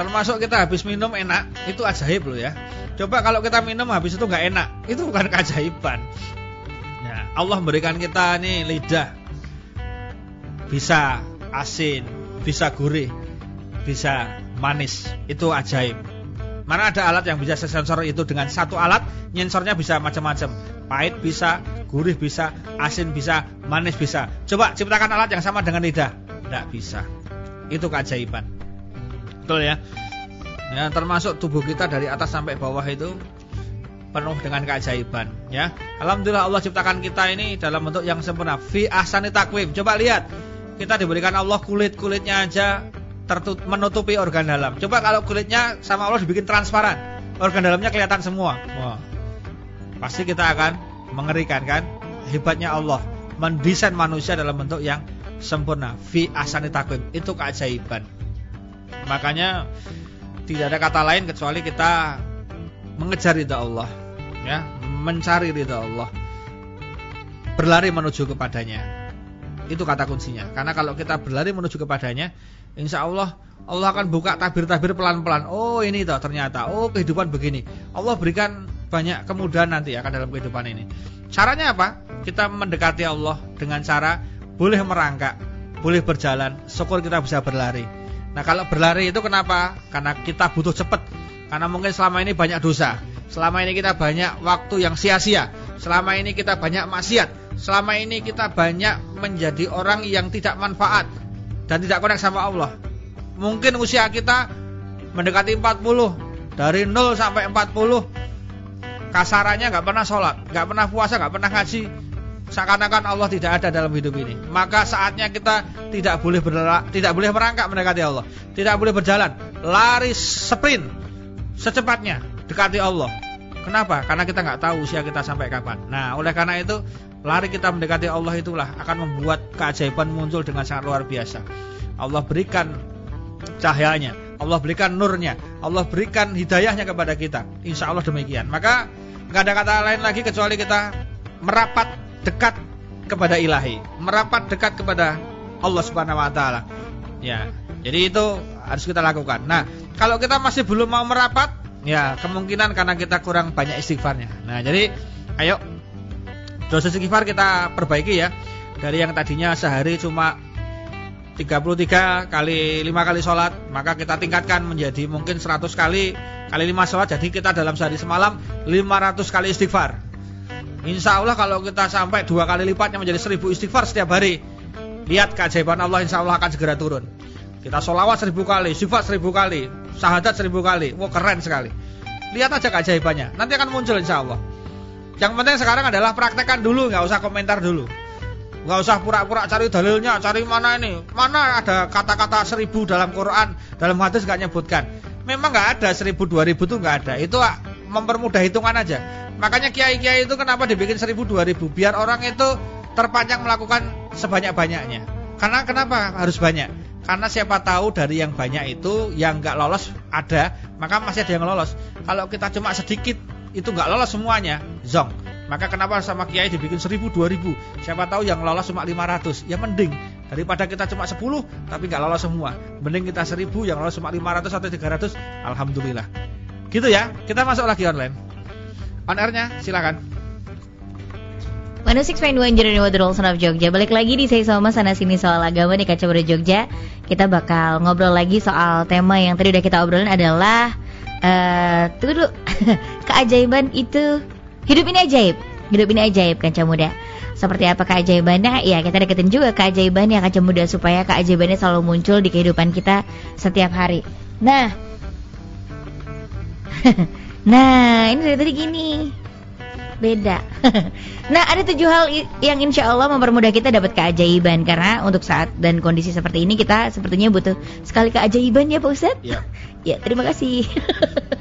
Termasuk kita habis minum enak, itu ajaib loh ya. Coba kalau kita minum habis itu nggak enak, itu bukan keajaiban. Ya, Allah memberikan kita nih lidah, bisa asin, bisa gurih, bisa manis, itu ajaib. Mana ada alat yang bisa sensor itu dengan satu alat, nyensornya bisa macam-macam. Pahit bisa, gurih bisa, asin bisa, manis bisa. Coba ciptakan alat yang sama dengan lidah, tidak bisa. Itu keajaiban. Betul ya. Ya, termasuk tubuh kita dari atas sampai bawah itu penuh dengan keajaiban ya. Alhamdulillah Allah ciptakan kita ini dalam bentuk yang sempurna. Fi ahsani takwim. Coba lihat. Kita diberikan Allah kulit-kulitnya aja tertut menutupi organ dalam. Coba kalau kulitnya sama Allah dibikin transparan, organ dalamnya kelihatan semua. Wah. Pasti kita akan mengerikan kan? Hebatnya Allah mendesain manusia dalam bentuk yang sempurna. Fi ahsani takwim. Itu keajaiban. Makanya tidak ada kata lain kecuali kita mengejar ridha Allah, ya, mencari ridha Allah, berlari menuju kepadanya. Itu kata kuncinya. Karena kalau kita berlari menuju kepadanya, insya Allah Allah akan buka tabir-tabir pelan-pelan. Oh ini toh ternyata. Oh kehidupan begini. Allah berikan banyak kemudahan nanti akan dalam kehidupan ini. Caranya apa? Kita mendekati Allah dengan cara boleh merangkak, boleh berjalan, syukur kita bisa berlari. Nah kalau berlari itu kenapa? Karena kita butuh cepat. Karena mungkin selama ini banyak dosa. Selama ini kita banyak waktu yang sia-sia. Selama ini kita banyak maksiat. Selama ini kita banyak menjadi orang yang tidak manfaat. Dan tidak konek sama Allah. Mungkin usia kita mendekati 40. Dari 0 sampai 40. Kasarannya nggak pernah sholat. nggak pernah puasa, nggak pernah ngaji seakan-akan Allah tidak ada dalam hidup ini. Maka saatnya kita tidak boleh berlak, tidak boleh merangkak mendekati Allah, tidak boleh berjalan, lari sprint secepatnya dekati Allah. Kenapa? Karena kita nggak tahu usia kita sampai kapan. Nah, oleh karena itu lari kita mendekati Allah itulah akan membuat keajaiban muncul dengan sangat luar biasa. Allah berikan cahayanya, Allah berikan nurnya, Allah berikan hidayahnya kepada kita. Insya Allah demikian. Maka nggak ada kata lain lagi kecuali kita merapat dekat kepada ilahi, merapat dekat kepada Allah Subhanahu wa taala. Ya. Jadi itu harus kita lakukan. Nah, kalau kita masih belum mau merapat, ya kemungkinan karena kita kurang banyak istighfarnya. Nah, jadi ayo dosa istighfar kita perbaiki ya. Dari yang tadinya sehari cuma 33 kali 5 kali sholat Maka kita tingkatkan menjadi mungkin 100 kali Kali 5 sholat Jadi kita dalam sehari semalam 500 kali istighfar Insya Allah kalau kita sampai dua kali lipatnya menjadi seribu istighfar setiap hari. Lihat keajaiban Allah insya Allah akan segera turun. Kita sholawat seribu kali, istighfar seribu kali Sahadat seribu kali. Wah keren sekali. Lihat aja keajaibannya. Nanti akan muncul insya Allah Yang penting sekarang adalah praktekkan dulu nggak usah komentar dulu. Nggak usah pura-pura cari dalilnya, cari mana ini, mana ada kata-kata seribu dalam Quran, dalam hadis nggak nyebutkan. Memang nggak ada seribu dua ribu tuh nggak ada. Itu mempermudah hitungan aja. Makanya kiai-kiai itu kenapa dibikin seribu dua ribu biar orang itu terpanjang melakukan sebanyak-banyaknya. Karena kenapa harus banyak? Karena siapa tahu dari yang banyak itu yang nggak lolos ada, maka masih ada yang lolos. Kalau kita cuma sedikit itu nggak lolos semuanya, zong. Maka kenapa sama kiai dibikin seribu dua ribu? Siapa tahu yang lolos cuma lima ratus, ya mending daripada kita cuma sepuluh tapi nggak lolos semua. Mending kita seribu yang lolos cuma lima ratus atau tiga ratus, alhamdulillah. Gitu ya. Kita masuk lagi online. On airnya silakan. 106.1 Jeremy Water Son Jogja Balik lagi di saya sama sana sini soal agama di Kaca Muda Jogja Kita bakal ngobrol lagi soal tema yang tadi udah kita obrolin adalah uh, Tunggu dulu Keajaiban itu Hidup ini ajaib Hidup ini ajaib Kaca Muda seperti apa keajaibannya? Ya kita deketin juga keajaibannya Kaca Muda Supaya keajaibannya selalu muncul di kehidupan kita setiap hari Nah Nah, ini dari tadi gini. Beda. nah, ada tujuh hal yang insya Allah mempermudah kita dapat keajaiban karena untuk saat dan kondisi seperti ini kita sepertinya butuh sekali keajaiban ya Pak Ustadz. Ya. ya, terima kasih.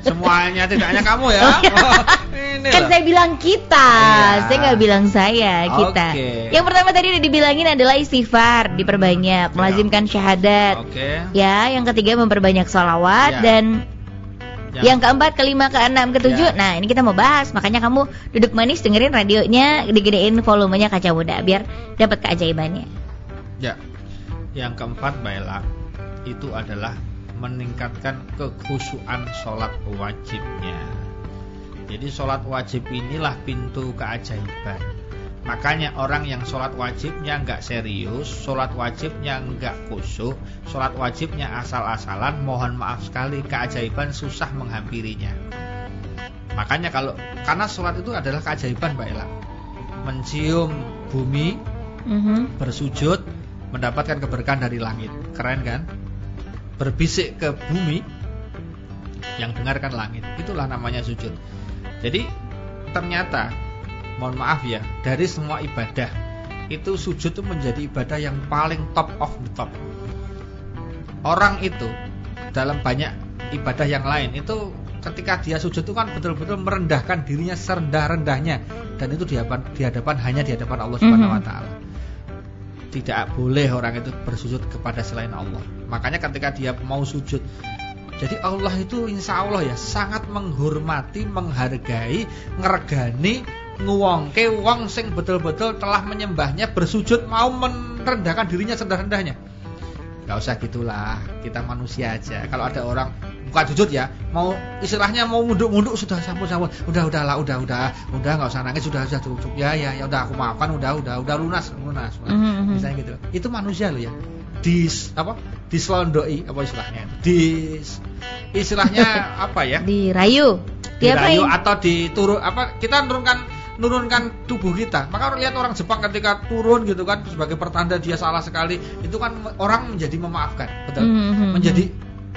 Semuanya tidak hanya kamu ya. Oh, ya. Oh, ini Kan saya bilang kita, Iya. saya nggak bilang saya, kita. Oke. Yang pertama tadi udah dibilangin adalah istighfar, diperbanyak, Iya. melazimkan syahadat. Oke. Ya, yang ketiga memperbanyak sholawat Ya. dan Yang- yang keempat, kelima, keenam, ketujuh. Ya. Nah, ini kita mau bahas. Makanya kamu duduk manis dengerin radionya, digedein volumenya kaca muda biar dapat keajaibannya. Ya. Yang keempat Mbak Ella itu adalah meningkatkan kekhusyuan sholat wajibnya. Jadi sholat wajib inilah pintu keajaiban. Makanya orang yang sholat wajibnya nggak serius, sholat wajibnya nggak khusyuk, sholat wajibnya asal-asalan, mohon maaf sekali keajaiban susah menghampirinya. Makanya kalau karena sholat itu adalah keajaiban Mbak Ella. Mencium bumi, Mhm. bersujud mendapatkan keberkahan dari langit. Keren kan? Berbisik ke bumi yang dengarkan langit. Itulah namanya sujud. Jadi ternyata mohon maaf ya, dari semua ibadah itu sujud itu menjadi ibadah yang paling top of the top. Orang itu dalam banyak ibadah yang lain itu ketika dia sujud itu kan betul-betul merendahkan dirinya serendah-rendahnya dan itu di hadapan, di hadapan hanya di hadapan Allah Subhanahu wa Mhm. taala tidak boleh orang itu bersujud kepada selain Allah. Makanya ketika dia mau sujud, jadi Allah itu insya Allah ya sangat menghormati, menghargai, ngeregani, nguwongke wong sing betul-betul telah menyembahnya bersujud mau merendahkan dirinya serendah-rendahnya. Gak usah gitulah, kita manusia aja. Kalau ada orang bukan sujud ya, mau istilahnya mau munduk-munduk sudah sampun sampun, udah udahlah, udah udah, udah nggak usah nangis, sudah sudah cukup, ya ya ya udah aku maafkan, udah udah udah lunas lunas, lunas. Mhm, mhm. misalnya gitu. Itu manusia loh ya. Di apa? Diselondoi apa istilahnya? Di istilahnya apa ya? Dirayu. dirayu Diapain? atau diturun apa kita menurunkan nurunkan tubuh kita. Maka orang lihat orang Jepang ketika turun gitu kan sebagai pertanda dia salah sekali itu kan orang menjadi memaafkan betul? Mhm. menjadi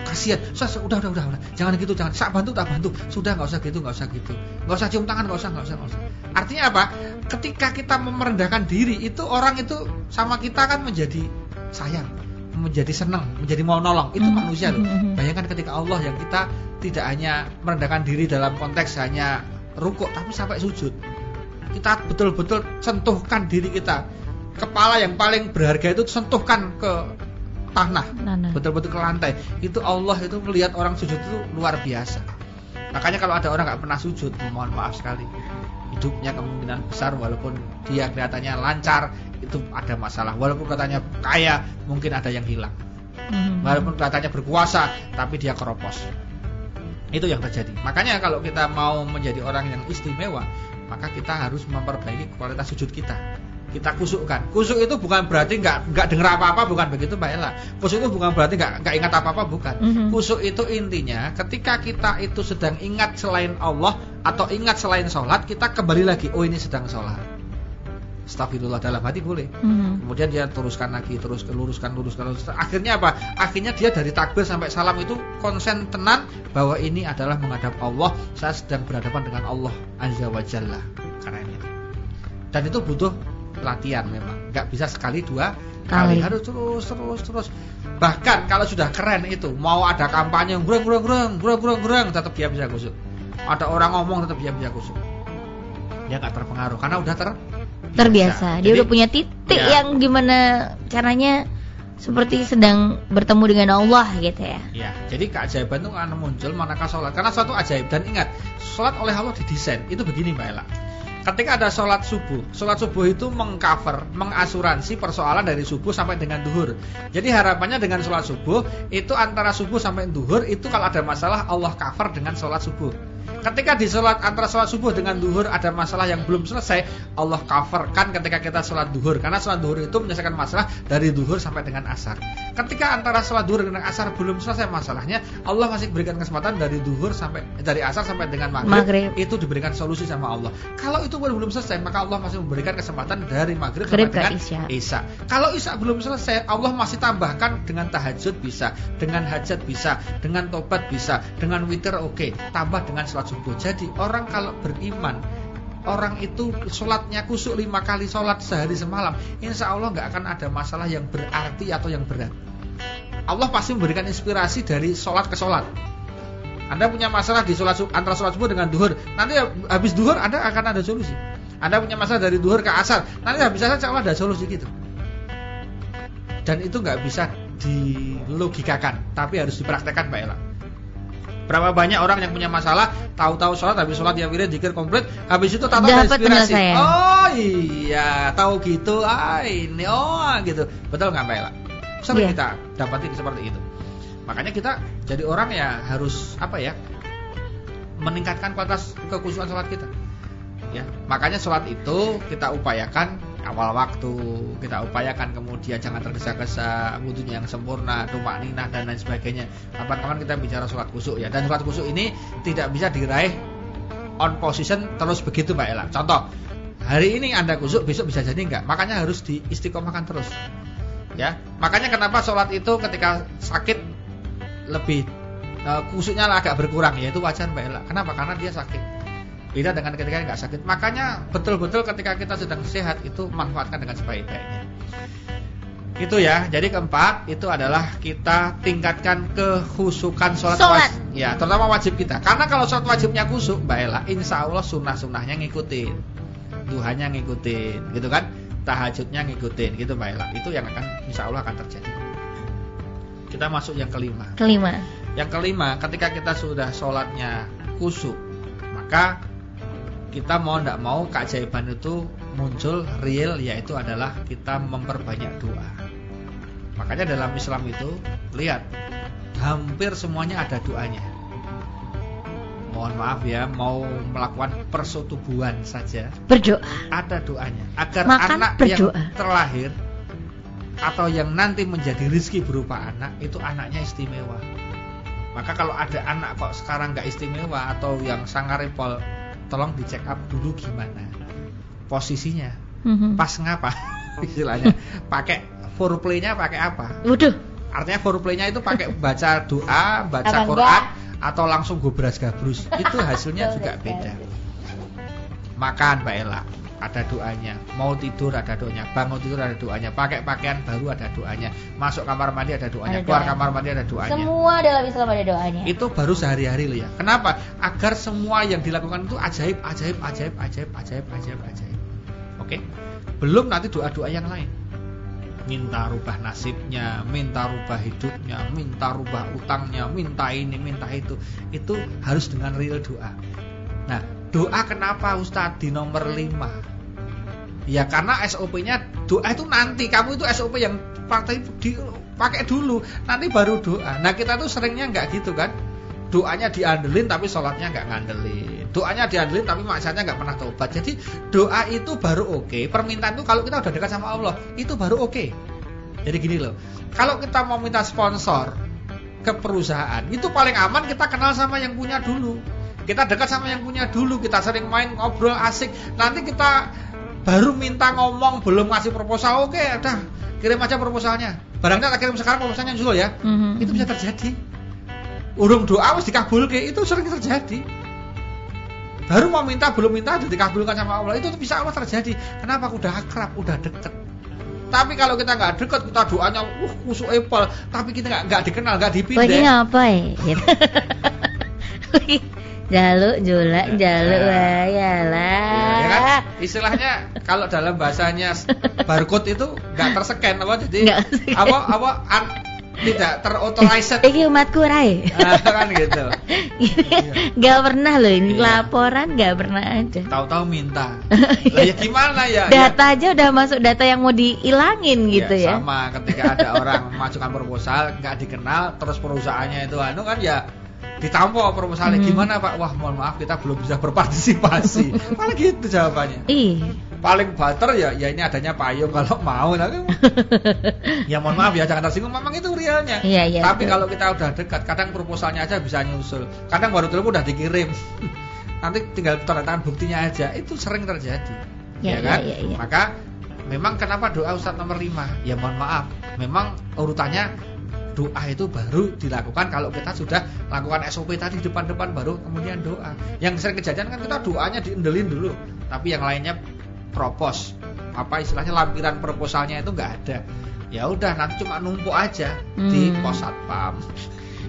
kasihan. Sus, udah, udah udah jangan gitu jangan. Sak bantu tak bantu. Sudah nggak usah gitu nggak usah gitu. Nggak usah cium tangan nggak usah nggak usah nggak usah. Artinya apa? Ketika kita merendahkan diri itu orang itu sama kita kan menjadi sayang menjadi senang menjadi mau nolong. Itu Mhm. manusia loh. Mhm. bayangkan ketika Allah yang kita tidak hanya merendahkan diri dalam konteks hanya rukuk tapi sampai sujud kita betul-betul sentuhkan diri kita. Kepala yang paling berharga itu sentuhkan ke tanah betul-betul ke lantai. Itu Allah itu melihat orang sujud itu luar biasa. Makanya kalau ada orang nggak pernah sujud mohon maaf sekali. Hidupnya kemungkinan besar walaupun dia kelihatannya lancar itu ada masalah. Walaupun katanya kaya mungkin ada yang hilang. Mhm. walaupun kelihatannya berkuasa tapi dia keropos. Itu yang terjadi. Makanya kalau kita mau menjadi orang yang istimewa maka kita harus memperbaiki kualitas sujud kita. Kita kusukkan. Kusuk itu bukan berarti nggak nggak dengar apa-apa bukan begitu mbak Ella. Kusuk itu bukan berarti nggak nggak ingat apa-apa bukan. Mhm. kusuk itu intinya ketika kita itu sedang ingat selain Allah atau ingat selain sholat kita kembali lagi oh ini sedang sholat Astagfirullah dalam hati boleh Mhm. Kemudian dia teruskan lagi, terus luruskan, luruskan, luruskan. Akhirnya apa? Akhirnya dia dari takbir sampai salam itu konsen tenan bahwa ini adalah menghadap Allah. Saya sedang berhadapan dengan Allah Azza wa Jalla. Karena ini. Dan itu butuh latihan memang. Nggak bisa sekali dua Kali. kali. Harus terus, terus, terus. Bahkan kalau sudah keren itu, mau ada kampanye gurang, gurang, gurang, gurang, gurang, gurang, tetap dia bisa kusuk. Ada orang ngomong tetap dia bisa kusuk. Dia nggak terpengaruh karena udah ter terbiasa. Dia Jadi- udah punya titik Ya. yang gimana caranya seperti sedang bertemu dengan Allah gitu ya. Ya, jadi keajaiban itu akan muncul manakah sholat. Karena suatu ajaib dan ingat, sholat oleh Allah didesain. Itu begini Mbak Ella. Ketika ada sholat subuh, sholat subuh itu mengcover, mengasuransi persoalan dari subuh sampai dengan duhur. Jadi harapannya dengan sholat subuh itu antara subuh sampai duhur itu kalau ada masalah Allah cover dengan sholat subuh. Ketika di sholat antara sholat subuh dengan duhur ada masalah yang belum selesai, Allah coverkan ketika kita sholat duhur. Karena sholat duhur itu menyelesaikan masalah dari duhur sampai dengan asar. Ketika antara sholat duhur dengan asar belum selesai masalahnya, Allah masih berikan kesempatan dari duhur sampai dari asar sampai dengan maghrib, Maghrib. itu diberikan solusi sama Allah. Kalau itu belum selesai, maka Allah masih memberikan kesempatan dari maghrib sampai dengan ke Isya. Isya. Kalau Isya belum selesai, Allah masih tambahkan dengan tahajud bisa, dengan hajat bisa, dengan tobat bisa, dengan witir oke, tambah dengan sholat subuh. Jadi orang kalau beriman, orang itu sholatnya kusuk lima kali sholat sehari semalam, insya Allah nggak akan ada masalah yang berarti atau yang berat. Allah pasti memberikan inspirasi dari sholat ke sholat. Anda punya masalah di sholat antara sholat subuh dengan duhur, nanti habis duhur Anda akan ada solusi. Anda punya masalah dari duhur ke asar, nanti habis asar Allah ada solusi gitu. Dan itu nggak bisa dilogikakan, tapi harus dipraktekkan Mbak Ella. Berapa banyak orang yang punya masalah, tahu-tahu sholat, habis sholat dia wirid, dikir komplit, habis itu tahu ada inspirasi. Oh iya, tahu gitu, ah ini, oh gitu. Betul nggak Mbak Ella? Sering yeah. kita dapatin seperti itu. Makanya kita jadi orang ya harus apa ya? Meningkatkan kualitas kekhusyuan sholat kita. Ya, makanya sholat itu kita upayakan awal waktu kita upayakan kemudian jangan tergesa-gesa wudhunya yang sempurna tumak ninah dan lain sebagainya. Kapan-kapan kita bicara sholat kusuk ya. Dan sholat kusuk ini tidak bisa diraih on position terus begitu Mbak Ella. Contoh hari ini anda kusuk besok bisa jadi enggak? Makanya harus diistiqomahkan terus. Ya makanya kenapa sholat itu ketika sakit lebih uh, kusuknya agak berkurang? Ya itu wajar Mbak Ella. Kenapa? Karena dia sakit Beda dengan ketika nggak sakit. Makanya betul-betul ketika kita sedang sehat itu manfaatkan dengan sebaik-baiknya. Itu ya. Jadi keempat itu adalah kita tingkatkan kehusukan sholat, sholat. wajib. Ya, terutama wajib kita. Karena kalau sholat wajibnya kusuk, Mbak Ella, insya Allah sunnah-sunnahnya ngikutin, duhanya ngikutin, gitu kan? Tahajudnya ngikutin, gitu Mbak Ella. Itu yang akan insya Allah akan terjadi. Kita masuk yang kelima. Kelima. Yang kelima, ketika kita sudah sholatnya kusuk, maka kita mau tidak mau keajaiban itu muncul real yaitu adalah kita memperbanyak doa. Makanya dalam Islam itu lihat hampir semuanya ada doanya. Mohon maaf ya, mau melakukan persetubuhan saja berdoa. Ada doanya agar Makan anak berdoa. yang terlahir atau yang nanti menjadi rizki berupa anak itu anaknya istimewa. Maka kalau ada anak kok sekarang nggak istimewa atau yang sangarepol tolong dicek up dulu gimana. Posisinya. Mm-hmm. pas ngapa? Istilahnya. Pakai foreplaynya pakai apa? Waduh. artinya foreplaynya itu pakai baca doa baca apa Quran enggak? atau langsung gobras gabrus. Itu hasilnya juga beda. Makan Mbak Ella ada doanya. Mau tidur ada doanya, bangun tidur ada doanya, pakai pakaian baru ada doanya, masuk kamar mandi ada doanya, ada keluar kamar mandi ada doanya. Semua dalam Islam ada doanya. Itu baru sehari-hari loh ya. Kenapa? Agar semua yang dilakukan itu ajaib, ajaib, ajaib, ajaib, ajaib, ajaib, ajaib. Oke? Belum nanti doa-doa yang lain. Minta rubah nasibnya, minta rubah hidupnya, minta rubah utangnya, minta ini, minta itu. Itu harus dengan real doa. Nah, doa kenapa Ustadz di nomor 5? Ya karena SOP-nya doa itu nanti kamu itu SOP yang partai pakai dulu, nanti baru doa. Nah kita tuh seringnya nggak gitu kan? Doanya diandelin tapi sholatnya nggak ngandelin. Doanya diandelin tapi maksudnya nggak pernah tobat. Jadi doa itu baru oke. Okay. Permintaan itu kalau kita udah dekat sama Allah itu baru oke. Okay. Jadi gini loh, kalau kita mau minta sponsor ke perusahaan itu paling aman kita kenal sama yang punya dulu. Kita dekat sama yang punya dulu, kita sering main ngobrol asik. Nanti kita baru minta ngomong belum ngasih proposal oke okay, udah kirim aja proposalnya. Barangnya tak kirim sekarang proposalnya dulu ya. Mm-hmm. itu bisa terjadi. Urung doa harus dikabul ke itu sering terjadi. Baru mau minta belum minta sudah dikabulkan sama Allah. Itu bisa Allah terjadi. Kenapa? Udah akrab udah deket. Tapi kalau kita nggak deket kita doanya uh musuh apple. Tapi kita nggak nggak dikenal nggak dipindah. Lagi apa ya? Gitu. Jaluk, julak, jaluk, nah. ya lah. Ya kan? Istilahnya kalau dalam bahasanya barcode itu nggak terscan apa jadi gak. apa apa an, tidak terotorized. Iki umatku rai. Nah, kan gitu. gak pernah loh ini iya. laporan gak pernah aja. Tahu-tahu minta. Lah ya gimana ya? Data ya. aja udah masuk data yang mau dihilangin gitu ya. Sama ketika ada orang memasukkan proposal nggak dikenal terus perusahaannya itu anu kan ya ditampok proposalnya hmm. gimana Pak? Wah, mohon maaf kita belum bisa berpartisipasi. Paling gitu jawabannya. Iya. Paling bater ya ya ini adanya payung kalau mau tapi ya mohon maaf ya jangan tersinggung memang itu realnya. Iya, iya, tapi betul. kalau kita udah dekat kadang proposalnya aja bisa nyusul. Kadang baru telepon udah dikirim. Nanti tinggal tanda tangan buktinya aja. Itu sering terjadi. Ya, ya kan? Ya, ya, ya. Maka memang kenapa doa Ustadz nomor 5? Ya mohon maaf, memang urutannya doa itu baru dilakukan kalau kita sudah lakukan SOP tadi depan-depan baru kemudian doa. Yang sering kejadian kan kita doanya diendelin dulu, tapi yang lainnya propos. Apa istilahnya lampiran proposalnya itu nggak ada. Ya udah nanti cuma numpuk aja hmm. di pos satpam.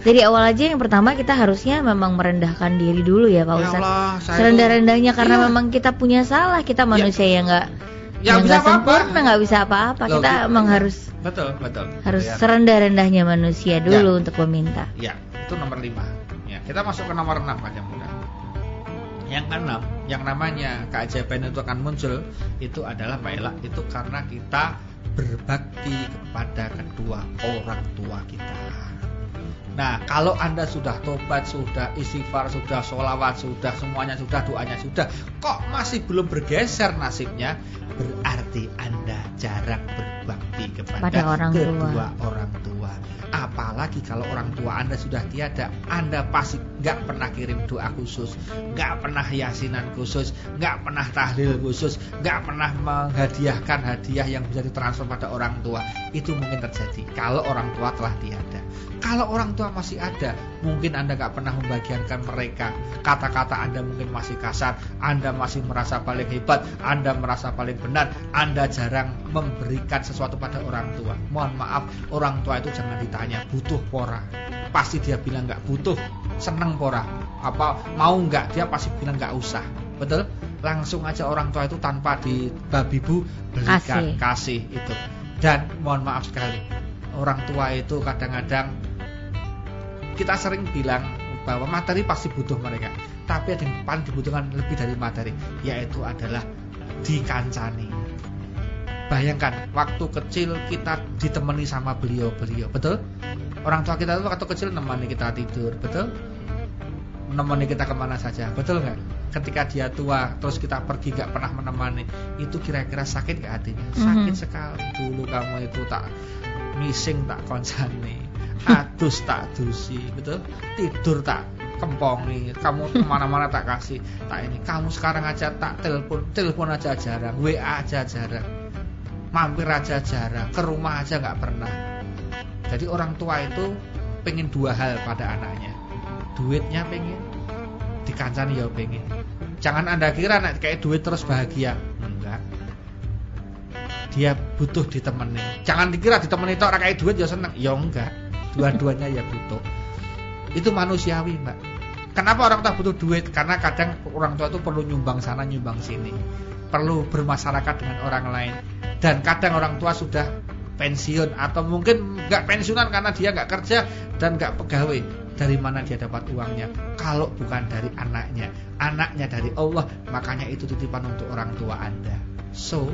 Jadi awal aja yang pertama kita harusnya memang merendahkan diri dulu ya Pak Ya saya Serendah-rendahnya karena Iya. memang kita punya salah, kita manusia yang nggak Ya, yang bisa apa-apa. sempurna, nggak bisa apa-apa. Kita gitu. emang harus betul betul harus Ya. serendah-rendahnya manusia dulu untuk meminta. Ya, itu nomor 5. Ya, kita masuk ke nomor 6 aja mudah. Yang keenam, yang namanya keajaiban itu akan muncul itu adalah Ella, itu karena kita berbakti kepada kedua orang tua kita. Nah, kalau Anda sudah tobat, sudah istighfar, sudah sholawat, sudah semuanya sudah, doanya sudah, kok masih belum bergeser nasibnya, berarti Anda jarang berbakti kepada Pada orang tua. kedua orang tua. Apalagi kalau orang tua Anda sudah tiada, Anda pasti nggak pernah kirim doa khusus, nggak pernah yasinan khusus, nggak pernah tahlil khusus, nggak pernah menghadiahkan hadiah yang bisa ditransfer pada orang tua. Itu mungkin terjadi kalau orang tua telah tiada. Kalau orang tua masih ada, mungkin Anda nggak pernah membagiankan mereka. Kata-kata Anda mungkin masih kasar, Anda masih merasa paling hebat, Anda merasa paling benar, Anda jarang memberikan sesuatu pada orang tua. Mohon maaf, orang tua itu jangan ditanya butuh pora. Pasti dia bilang nggak butuh, seneng pora. Apa mau nggak? Dia pasti bilang nggak usah. Betul? Langsung aja orang tua itu tanpa dibabi bu belikan Kasih. kasih itu. Dan mohon maaf sekali, orang tua itu kadang-kadang kita sering bilang bahwa materi pasti butuh mereka tapi ada yang paling dibutuhkan lebih dari materi yaitu adalah dikancani bayangkan waktu kecil kita ditemani sama beliau-beliau betul? Orang tua kita itu waktu kecil nemani kita tidur betul? Menemani kita ke mana saja betul nggak? Ketika dia tua terus kita pergi nggak pernah menemani itu kira-kira sakit nggak hatinya sakit Mhm. sekali. Dulu kamu itu tak mising tak konsani adus tak dusi betul? Tidur tak kempongi kamu ke mana-mana tak kasih tak ini. Kamu sekarang aja tak telepon telepon aja jarang WA aja jarang mampir aja jarang ke rumah aja nggak pernah. Jadi orang tua itu pengen dua hal pada anaknya. Duitnya pengen dikancani ya pengen. Jangan anda kira anak kayak duit terus bahagia. Enggak. Dia butuh ditemani. Jangan dikira ditemani tok ora kayak duit ya seneng. Ya enggak. Dua-duanya ya butuh. Itu manusiawi mbak. Kenapa orang tua butuh duit? Karena kadang orang tua itu perlu nyumbang sana nyumbang sini perlu bermasyarakat dengan orang lain. Dan kadang orang tua sudah pensiun atau mungkin nggak pensiunan karena dia nggak kerja dan nggak pegawai. Dari mana dia dapat uangnya? Kalau bukan dari anaknya. Anaknya dari Allah makanya itu titipan untuk orang tua anda. So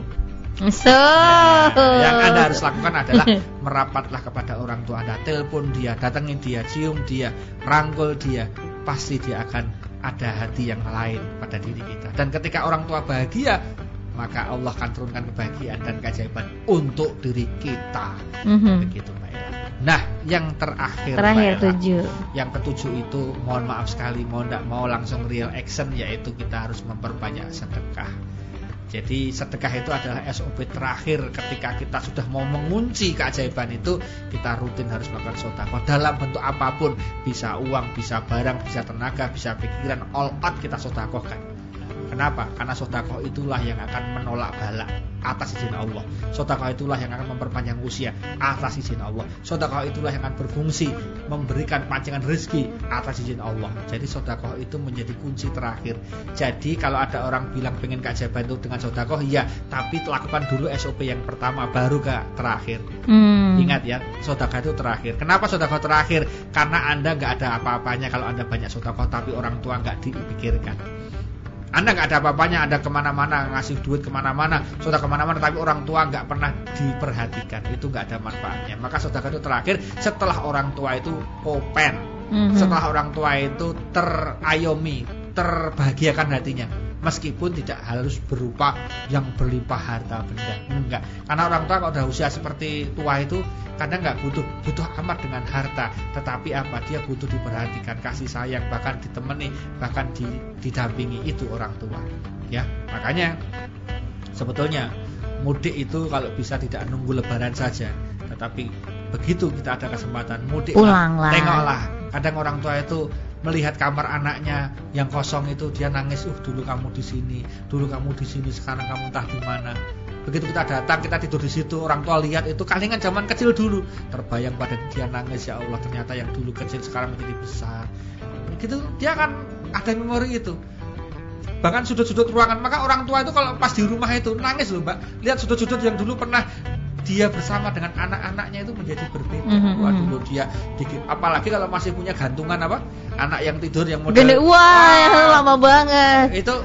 So, Nah, yang Anda harus lakukan adalah merapatlah kepada orang tua Anda, telepon dia, datengin dia, cium dia, rangkul dia, pasti dia akan ada hati yang lain pada diri kita. Dan ketika orang tua bahagia, maka Allah akan turunkan kebahagiaan dan keajaiban untuk diri kita. Mhm. Begitu Mbak Ella. Nah, yang terakhir, terakhir Mbak Ella. tujuh. Yang ketujuh itu mohon maaf sekali mau tidak mau langsung real action yaitu kita harus memperbanyak sedekah. Jadi sedekah itu adalah SOP terakhir ketika kita sudah mau mengunci keajaiban itu kita rutin harus melakukan sedekah dalam bentuk apa pun bisa uang, bisa barang, bisa tenaga, bisa pikiran all out kita sedekahkan. Kenapa? Karena sodakoh itulah yang akan menolak balak atas izin Allah. Sodakoh itulah yang akan memperpanjang usia atas izin Allah. Sodakoh itulah yang akan berfungsi memberikan pancingan rezeki atas izin Allah. Jadi sodakoh itu menjadi kunci terakhir. Jadi kalau ada orang bilang pengen keajaiban itu dengan sodakoh, iya. Tapi lakukan dulu SOP yang pertama, baru ke terakhir. Hmm. Ingat ya, sodakoh itu terakhir. Kenapa sodakoh terakhir? Karena anda nggak ada apa-apanya kalau anda banyak sodakoh, tapi orang tua nggak dipikirkan. Anda nggak ada apa-apanya, Anda ke mana-mana ngasih duit ke mana-mana, sudah ke mana-mana, tapi orang tua nggak pernah diperhatikan, itu nggak ada manfaatnya. Maka saudara itu terakhir setelah orang tua itu open, Mhm. setelah orang tua itu terayomi, terbahagiakan hatinya, meskipun tidak harus berupa yang berlimpah harta benda, enggak. Karena orang tua kalau udah usia seperti tua itu kadang nggak butuh butuh amat dengan harta, tetapi apa dia butuh diperhatikan, kasih sayang, bahkan ditemani, bahkan di, didampingi itu orang tua. Ya, makanya sebetulnya mudik itu kalau bisa tidak nunggu lebaran saja, tetapi begitu kita ada kesempatan mudik Pulanglah. tengoklah. Kadang orang tua itu melihat kamar anaknya yang kosong itu dia nangis, "Uh, dulu kamu di sini, dulu kamu di sini, sekarang kamu entah di mana." begitu kita datang kita tidur di situ orang tua lihat itu kalingan zaman kecil dulu. Terbayang pada dia nangis ya Allah ternyata yang dulu kecil sekarang menjadi besar. Gitu dia akan ada memori itu. Bahkan sudut-sudut ruangan maka orang tua itu kalau pas di rumah itu nangis loh mbak. Lihat sudut-sudut yang dulu pernah dia bersama dengan anak-anaknya itu menjadi berbeda. Mm -hmm. Wah dulu dia dikit. Apalagi kalau masih punya gantungan apa? Anak yang tidur yang model. Gede, wah, wah lama banget. Itu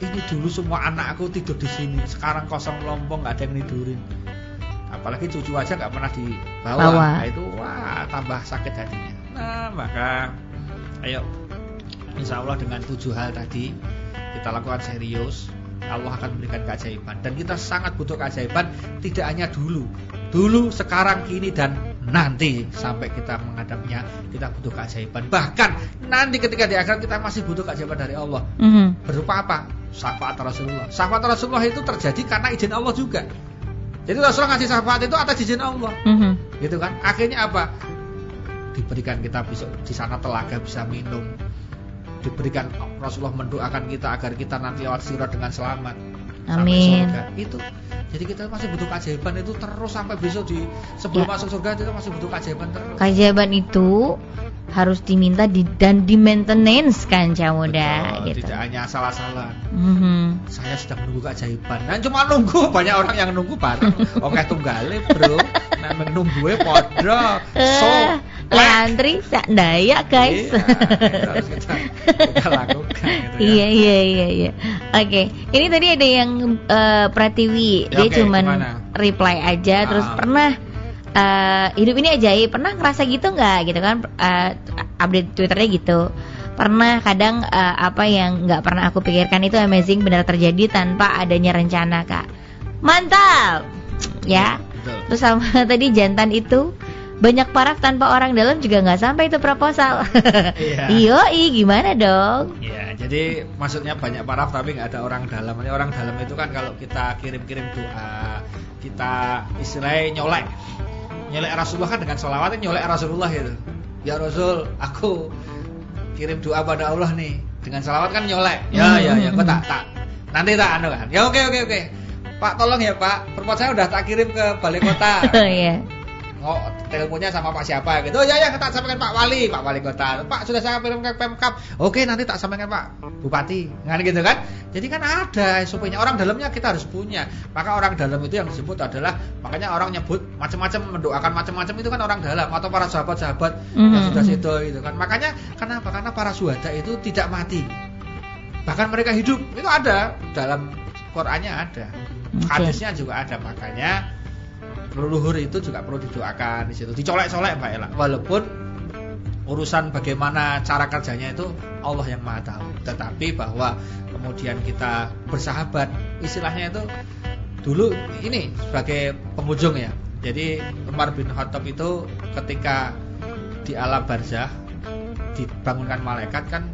ini dulu semua anak aku tidur di sini. Sekarang kosong lompong nggak ada yang tidurin. Apalagi cucu aja nggak pernah dibawa. Bawa. Nah, itu wah tambah sakit hatinya. Nah maka ayo Insya Allah dengan tujuh hal tadi kita lakukan serius Allah akan memberikan keajaiban. Dan kita sangat butuh keajaiban tidak hanya dulu. Dulu sekarang kini dan nanti sampai kita menghadapnya kita butuh keajaiban. Bahkan nanti ketika di akhirat kita masih butuh keajaiban dari Allah. Mm -hmm. berupa apa? Syafaat Rasulullah. Syafaat Rasulullah itu terjadi karena izin Allah juga. Jadi Rasulullah ngasih syafaat itu atas izin Allah. Mm -hmm. gitu kan? Akhirnya apa? Diberikan kita besok di sana telaga bisa minum diberikan Rasulullah mendoakan kita agar kita nanti lewat sirat dengan selamat Amin. Itu. Jadi kita masih butuh keajaiban itu terus sampai besok di sebelum ya. masuk surga kita masih butuh keajaiban terus. Keajaiban itu harus diminta di, dan di maintenance kan Camuda gitu. Tidak hanya salah-salah. Mm-hmm. Saya sedang menunggu keajaiban. Nah cuma nunggu banyak orang yang nunggu bareng. Oke tunggalin bro. Nah menunggu podro. So Lantri sak daya guys. Iya, harus kita, kita lakukan gitu ya. Iya iya iya iya. Oke, okay. ini tadi ada yang uh, Pratiwi, ya, dia okay, cuman gimana? reply aja ah. terus pernah uh, hidup ini ajaib, pernah ngerasa gitu nggak gitu kan uh, update Twitternya gitu. Pernah kadang uh, apa yang nggak pernah aku pikirkan itu amazing benar terjadi tanpa adanya rencana kak. Mantap, ya. Betul. Terus sama tadi jantan itu banyak paraf tanpa orang dalam juga nggak sampai itu proposal. Iya. Iyo, gimana dong? Iya, jadi maksudnya banyak paraf tapi nggak ada orang dalam. Ini orang dalam itu kan kalau kita kirim-kirim doa, kita istilahnya nyolek, nyolek Rasulullah kan dengan sholawat nyolek Rasulullah itu. Ya Rasul, aku kirim doa pada Allah nih dengan sholawat kan nyolek. Ya, ya, ya, kok tak tak. Nanti tak anu kan. Ya oke oke oke. Pak tolong ya Pak, perpot saya udah tak kirim ke balai kota. Iya oh teleponnya sama Pak siapa gitu. Oh ya ya kita sampaikan Pak Wali, Pak Wali Kota. Pak sudah saya kirim ke Pemkap. Oke nanti tak sampaikan Pak Bupati. Kan gitu kan? Jadi kan ada SOP-nya. Orang dalamnya kita harus punya. Maka orang dalam itu yang disebut adalah makanya orang nyebut macam-macam mendoakan macam-macam itu kan orang dalam atau para sahabat-sahabat mm-hmm. yang sudah situ itu kan. Makanya kenapa? Karena para suhada itu tidak mati. Bahkan mereka hidup. Itu ada dalam Qur'annya ada. Okay. Hadisnya juga ada. Makanya leluhur itu juga perlu didoakan di situ. Dicolek-colek Mbak Ella. Walaupun urusan bagaimana cara kerjanya itu Allah yang Maha tahu. Tetapi bahwa kemudian kita bersahabat, istilahnya itu dulu ini sebagai pengunjung ya. Jadi Umar bin Khattab itu ketika di alam barzah dibangunkan malaikat kan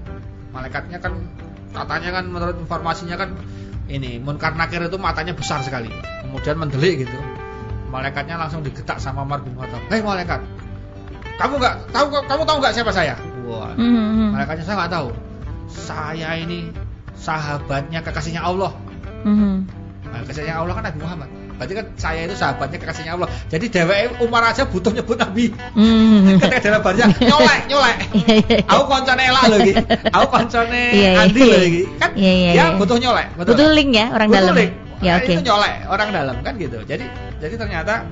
malaikatnya kan katanya kan menurut informasinya kan ini Munkar Nakir itu matanya besar sekali kemudian mendelik gitu malaikatnya langsung digetak sama Umar bin Khattab. Hei malaikat, kamu nggak tahu kamu tahu nggak siapa saya? Wah, mm -hmm. malaikatnya saya nggak tahu. Saya ini sahabatnya kekasihnya Allah. Mm -hmm. nah, kekasihnya Allah kan Nabi Muhammad. Berarti kan saya itu sahabatnya kekasihnya Allah. Jadi dewa Umar aja butuh nyebut Nabi. Mm. Ketika dalam barisnya nyolek, nyolek. Iya, iya, iya. Aku koncone elak loh gitu. Aku koncone Andi loh gitu. Kan yeah, yeah, dia butuh nyolek. Betul. Butuh link ya orang butuh dalam. Link. Ya, okay. Itu nyolek orang dalam kan gitu. Jadi jadi ternyata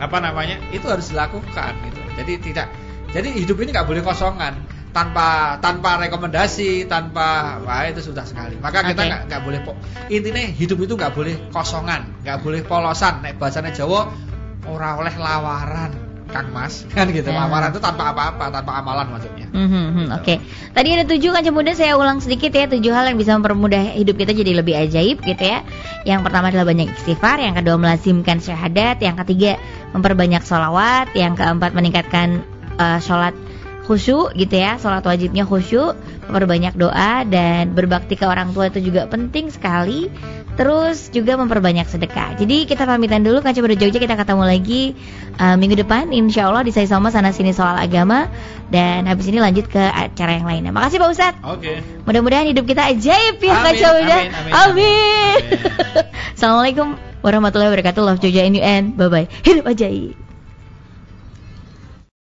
apa namanya itu harus dilakukan gitu. Jadi tidak jadi hidup ini nggak boleh kosongan tanpa tanpa rekomendasi tanpa wah itu sudah sekali maka okay. kita nggak nggak boleh intinya hidup itu nggak boleh kosongan nggak boleh polosan nek bahasanya Jawa ora oleh lawaran Kang Mas kan gitu ya. lamaran itu tanpa apa-apa tanpa amalan maksudnya mm -hmm, gitu. oke okay. tadi ada tujuh kan kemudian saya ulang sedikit ya tujuh hal yang bisa mempermudah hidup kita jadi lebih ajaib gitu ya yang pertama adalah banyak istighfar yang kedua melazimkan syahadat yang ketiga memperbanyak sholawat yang keempat meningkatkan uh, sholat khusyuk gitu ya sholat wajibnya khusyuk memperbanyak doa dan berbakti ke orang tua itu juga penting sekali Terus juga memperbanyak sedekah. Jadi kita pamitan dulu kan coba Jogja kita ketemu lagi uh, minggu depan insya Allah di saya sama sana sini soal agama dan habis ini lanjut ke acara yang lainnya. Makasih Pak Ustadz. Oke. Okay. Mudah-mudahan hidup kita ajaib ya Kaca Amin. Amin. amin. amin. amin. Assalamualaikum warahmatullahi wabarakatuh. Love Jogja in you and bye bye. Hidup ajaib.